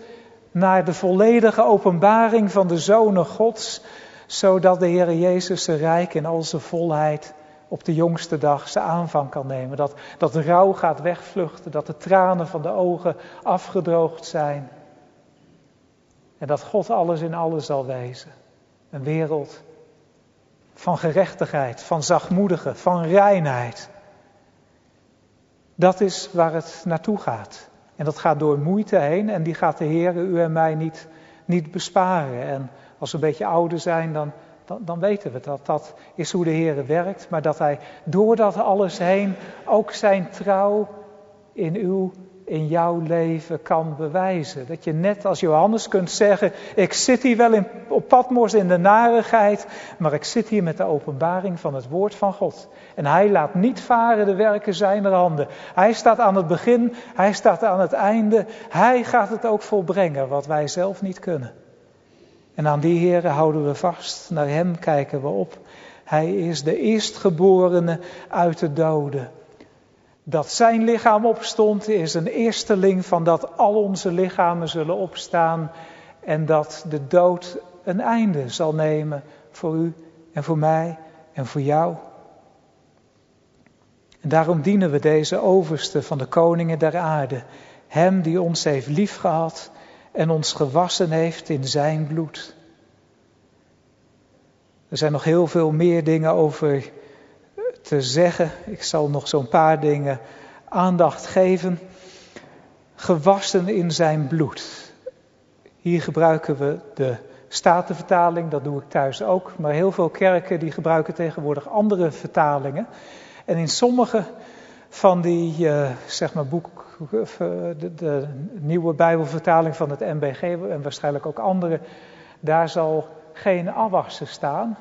Naar de volledige openbaring van de Zonen Gods. Zodat de Heer Jezus zijn rijk in al zijn volheid op de jongste dag zijn aanvang kan nemen. Dat, dat rouw gaat wegvluchten. Dat de tranen van de ogen afgedroogd zijn. En dat God alles in alles zal wezen. Een wereld van gerechtigheid, van zachtmoedige, van reinheid. Dat is waar het naartoe gaat. En dat gaat door moeite heen en die gaat de Heer u en mij niet, niet besparen. En als we een beetje ouder zijn, dan, dan, weten we dat. Dat is hoe de Heer werkt. Maar dat Hij door dat alles heen ook zijn trouw in uw in jouw leven kan bewijzen. Dat je net als Johannes kunt zeggen, ik zit hier wel in, op Patmos in de narigheid, maar ik zit hier met de openbaring van het woord van God. En hij laat niet varen de werken zijner handen. Hij staat aan het begin, hij staat aan het einde. Hij gaat het ook volbrengen wat wij zelf niet kunnen. En aan die Here houden we vast, naar hem kijken we op. Hij is de eerstgeborene uit de doden. Dat zijn lichaam opstond is een eersteling van dat al onze lichamen zullen opstaan en dat de dood een einde zal nemen voor u en voor mij en voor jou. En daarom dienen we deze overste van de koningen der aarde, hem die ons heeft liefgehad en ons gewassen heeft in zijn bloed. Er zijn nog heel veel meer dingen over te zeggen. Ik zal nog zo'n paar dingen aandacht geven. Gewassen in zijn bloed. Hier gebruiken we de Statenvertaling, dat doe ik thuis ook. Maar heel veel kerken die gebruiken tegenwoordig andere vertalingen. En in sommige van die, uh, zeg maar, boek, de, de, nieuwe Bijbelvertaling van het MBG en waarschijnlijk ook andere, daar zal geen afwassen staan.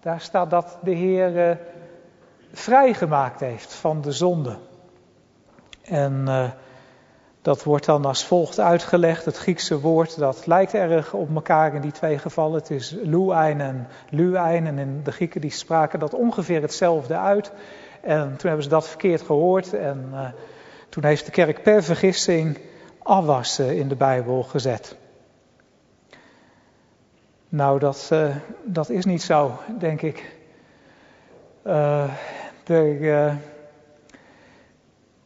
Daar staat dat de Heer uh, vrijgemaakt heeft van de zonde. En uh, dat wordt dan als volgt uitgelegd. Het Griekse woord dat lijkt erg op elkaar in die twee gevallen. Het is luein en luein. En in de Grieken die spraken dat ongeveer hetzelfde uit. En toen hebben ze dat verkeerd gehoord. En toen heeft de kerk per vergissing afwassen in de Bijbel gezet. Nou, dat, uh, dat is niet zo, denk ik. Uh, er uh,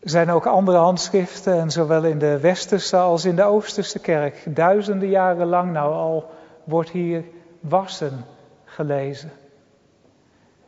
zijn ook andere handschriften, en zowel in de westerse als in de oosterse kerk, duizenden jaren lang nou al, wordt hier wassen gelezen.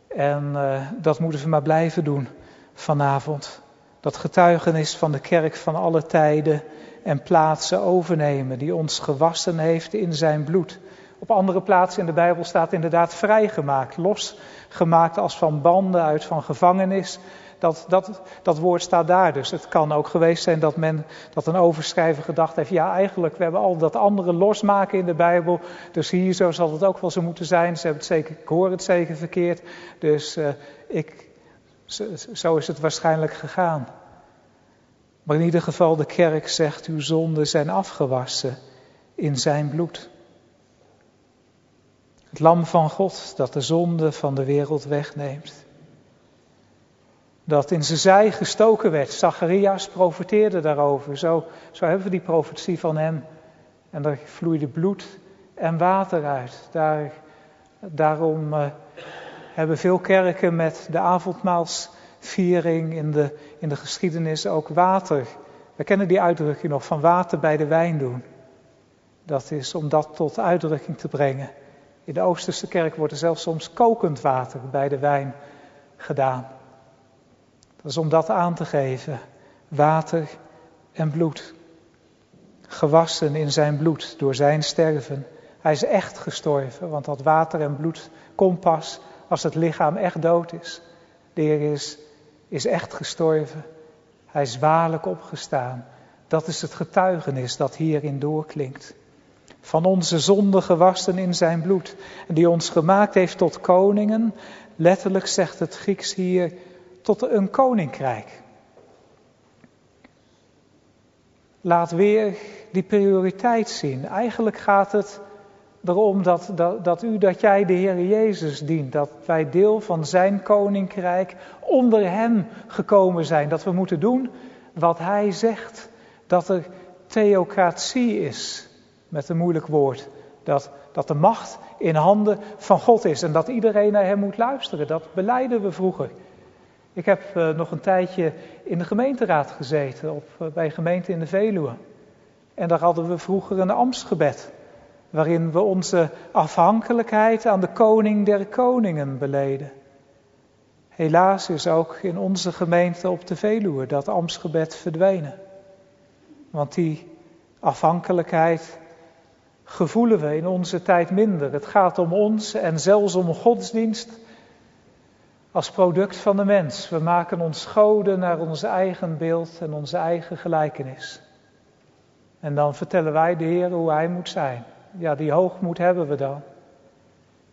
En dat moeten we maar blijven doen vanavond. Dat getuigenis van de kerk van alle tijden en plaatsen overnemen, die ons gewassen heeft in zijn bloed. Op andere plaatsen in de Bijbel staat inderdaad vrijgemaakt, losgemaakt als van banden uit van gevangenis. Dat, dat, dat woord staat daar dus. Het kan ook geweest zijn dat, men, dat een overschrijver gedacht heeft, ja eigenlijk, we hebben al dat andere losmaken in de Bijbel, dus hier zo zal het ook wel zo moeten zijn. Ze hebben het zeker, ik hoor het zeker verkeerd, dus uh, ik, zo, is het waarschijnlijk gegaan. Maar in ieder geval, de kerk zegt, uw zonden zijn afgewassen in zijn bloed. Het lam van God dat de zonde van de wereld wegneemt. Dat in zijn zij gestoken werd. Zacharias profeteerde daarover. Zo, zo hebben we die profetie van hem. En er vloeide bloed en water uit. Daar, daarom uh, hebben veel kerken met de avondmaalsviering in de, in de geschiedenis ook water. We kennen die uitdrukking nog van water bij de wijn doen. Dat is om dat tot uitdrukking te brengen. In de Oosterse kerk wordt er zelfs soms kokend water bij de wijn gedaan. Dat is om dat aan te geven. Water en bloed. Gewassen in zijn bloed door zijn sterven. Hij is echt gestorven, want dat water en bloed komt pas als het lichaam echt dood is. De Heer is, is echt gestorven. Hij is waarlijk opgestaan. Dat is het getuigenis dat hierin doorklinkt. van onze zonde gewassen in zijn bloed. Die ons gemaakt heeft tot koningen, letterlijk zegt het Grieks hier, tot een koninkrijk. Laat weer die prioriteit zien. Eigenlijk gaat het erom dat, dat, u, dat jij de Heer Jezus dient. Dat wij deel van zijn koninkrijk onder hem gekomen zijn. Dat we moeten doen wat hij zegt. Dat er theocratie is met een moeilijk woord. Dat, dat de macht in handen van God is en dat iedereen naar hem moet luisteren. Dat beleiden we vroeger. Ik heb uh, nog een tijdje in de gemeenteraad gezeten, op, uh, bij gemeente in de Veluwe. En daar hadden we vroeger een ambtsgebed, waarin we onze afhankelijkheid aan de koning der koningen beleden. Helaas is ook in onze gemeente op de Veluwe dat ambtsgebed verdwenen. Want die afhankelijkheid gevoelen we in onze tijd minder. Het gaat om ons en zelfs om godsdienst als product van de mens. We maken ons goden naar ons eigen beeld en onze eigen gelijkenis. En dan vertellen wij de Heer hoe Hij moet zijn. Ja, die hoogmoed hebben we dan.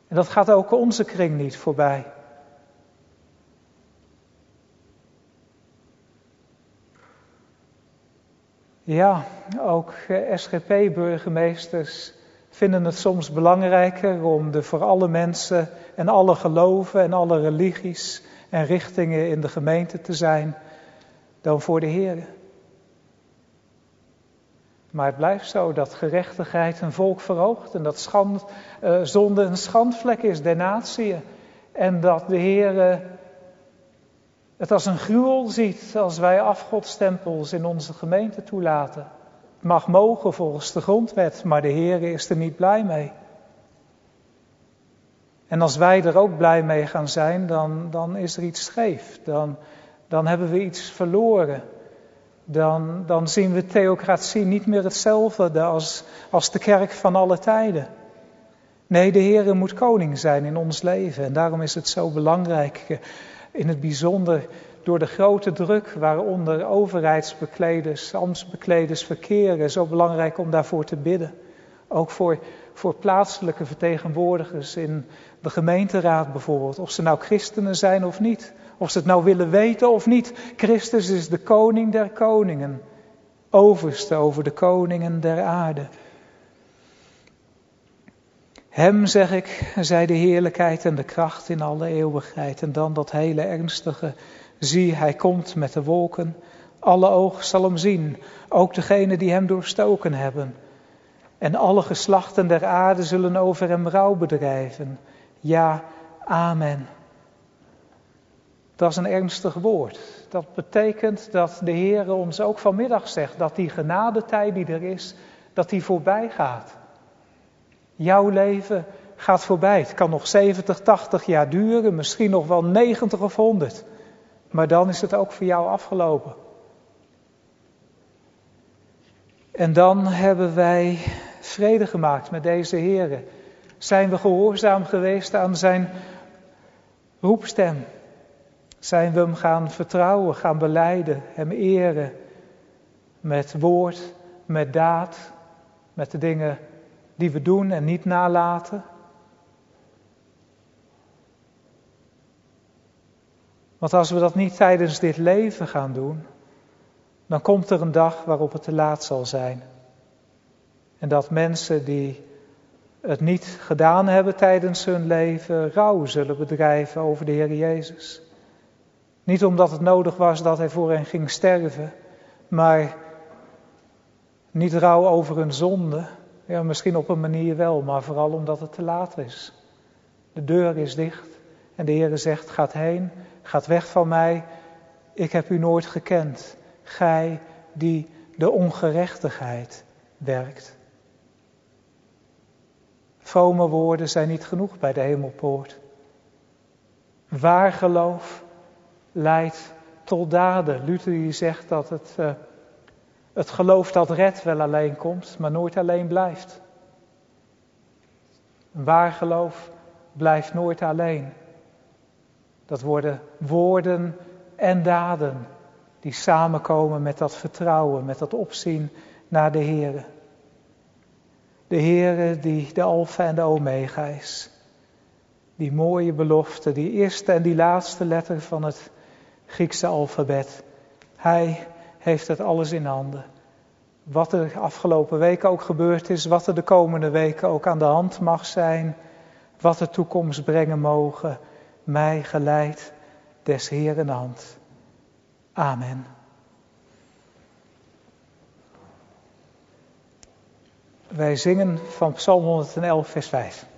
En dat gaat ook onze kring niet voorbij. Ja, ook eh, SGP-burgemeesters vinden het soms belangrijker om de voor alle mensen en alle geloven en alle religies en richtingen in de gemeente te zijn dan voor de Heer. Maar het blijft zo dat gerechtigheid een volk verhoogt en dat schand, uh, zonde een schandvlek is der natie. En dat de Heer het als een gruwel ziet als wij afgodstempels in onze gemeente toelaten. Het mag mogen volgens de grondwet, maar de Heer is er niet blij mee. En als wij er ook blij mee gaan zijn, dan, dan is er iets scheef. Dan, dan hebben we iets verloren. Dan, dan zien we theocratie niet meer hetzelfde als, als de kerk van alle tijden. Nee, de Heer moet koning zijn in ons leven. En daarom is het zo belangrijk, in het bijzonder door de grote druk waaronder overheidsbekleders, ambtsbekleders verkeren, zo belangrijk om daarvoor te bidden. Ook voor, voor plaatselijke vertegenwoordigers in de gemeenteraad bijvoorbeeld, of ze nou christenen zijn of niet, of ze het nou willen weten of niet. Christus is de koning der koningen, overste over de koningen der aarde. Hem, zeg ik, zij de heerlijkheid en de kracht in alle eeuwigheid. En dan dat hele ernstige Zie, hij komt met de wolken. Alle oog zal hem zien, ook degenen die hem doorstoken hebben. En alle geslachten der aarde zullen over hem rouw bedrijven. Ja, amen. Dat is een ernstig woord. Dat betekent dat de Heer ons ook vanmiddag zegt dat die genadetijd die er is, dat die voorbij gaat. Jouw leven gaat voorbij. Het kan nog 70, 80 jaar duren, misschien nog wel 90 of 100. Maar dan is het ook voor jou afgelopen. En dan hebben wij vrede gemaakt met deze Here. Zijn we gehoorzaam geweest aan zijn roepstem? Zijn we hem gaan vertrouwen, gaan beleiden, hem eren met woord, met daad, met de dingen die we doen en niet nalaten? Want als we dat niet tijdens dit leven gaan doen, dan komt er een dag waarop het te laat zal zijn. En dat mensen die het niet gedaan hebben tijdens hun leven, rouw zullen bedrijven over de Heer Jezus. Niet omdat het nodig was dat Hij voor hen ging sterven, maar niet rouw over hun zonde. Ja, misschien op een manier wel, maar vooral omdat het te laat is. De deur is dicht en de Heer zegt: gaat heen Gaat weg van mij, ik heb u nooit gekend. Gij die de ongerechtigheid werkt. Vrome woorden zijn niet genoeg bij de hemelpoort. Waar geloof leidt tot daden. Luther die zegt dat het, uh, het geloof dat redt wel alleen komt, maar nooit alleen blijft. Waar geloof blijft nooit alleen. Dat worden woorden en daden die samenkomen met dat vertrouwen, met dat opzien naar de Heer. De Heere die de Alfa en de Omega is. Die mooie belofte, die eerste en die laatste letter van het Griekse alfabet. Hij heeft het alles in handen. Wat er afgelopen weken ook gebeurd is, wat er de komende weken ook aan de hand mag zijn, wat de toekomst brengen mogen, mij geleid des Heeren hand. Amen. Wij zingen van Psalm 111, vers 5.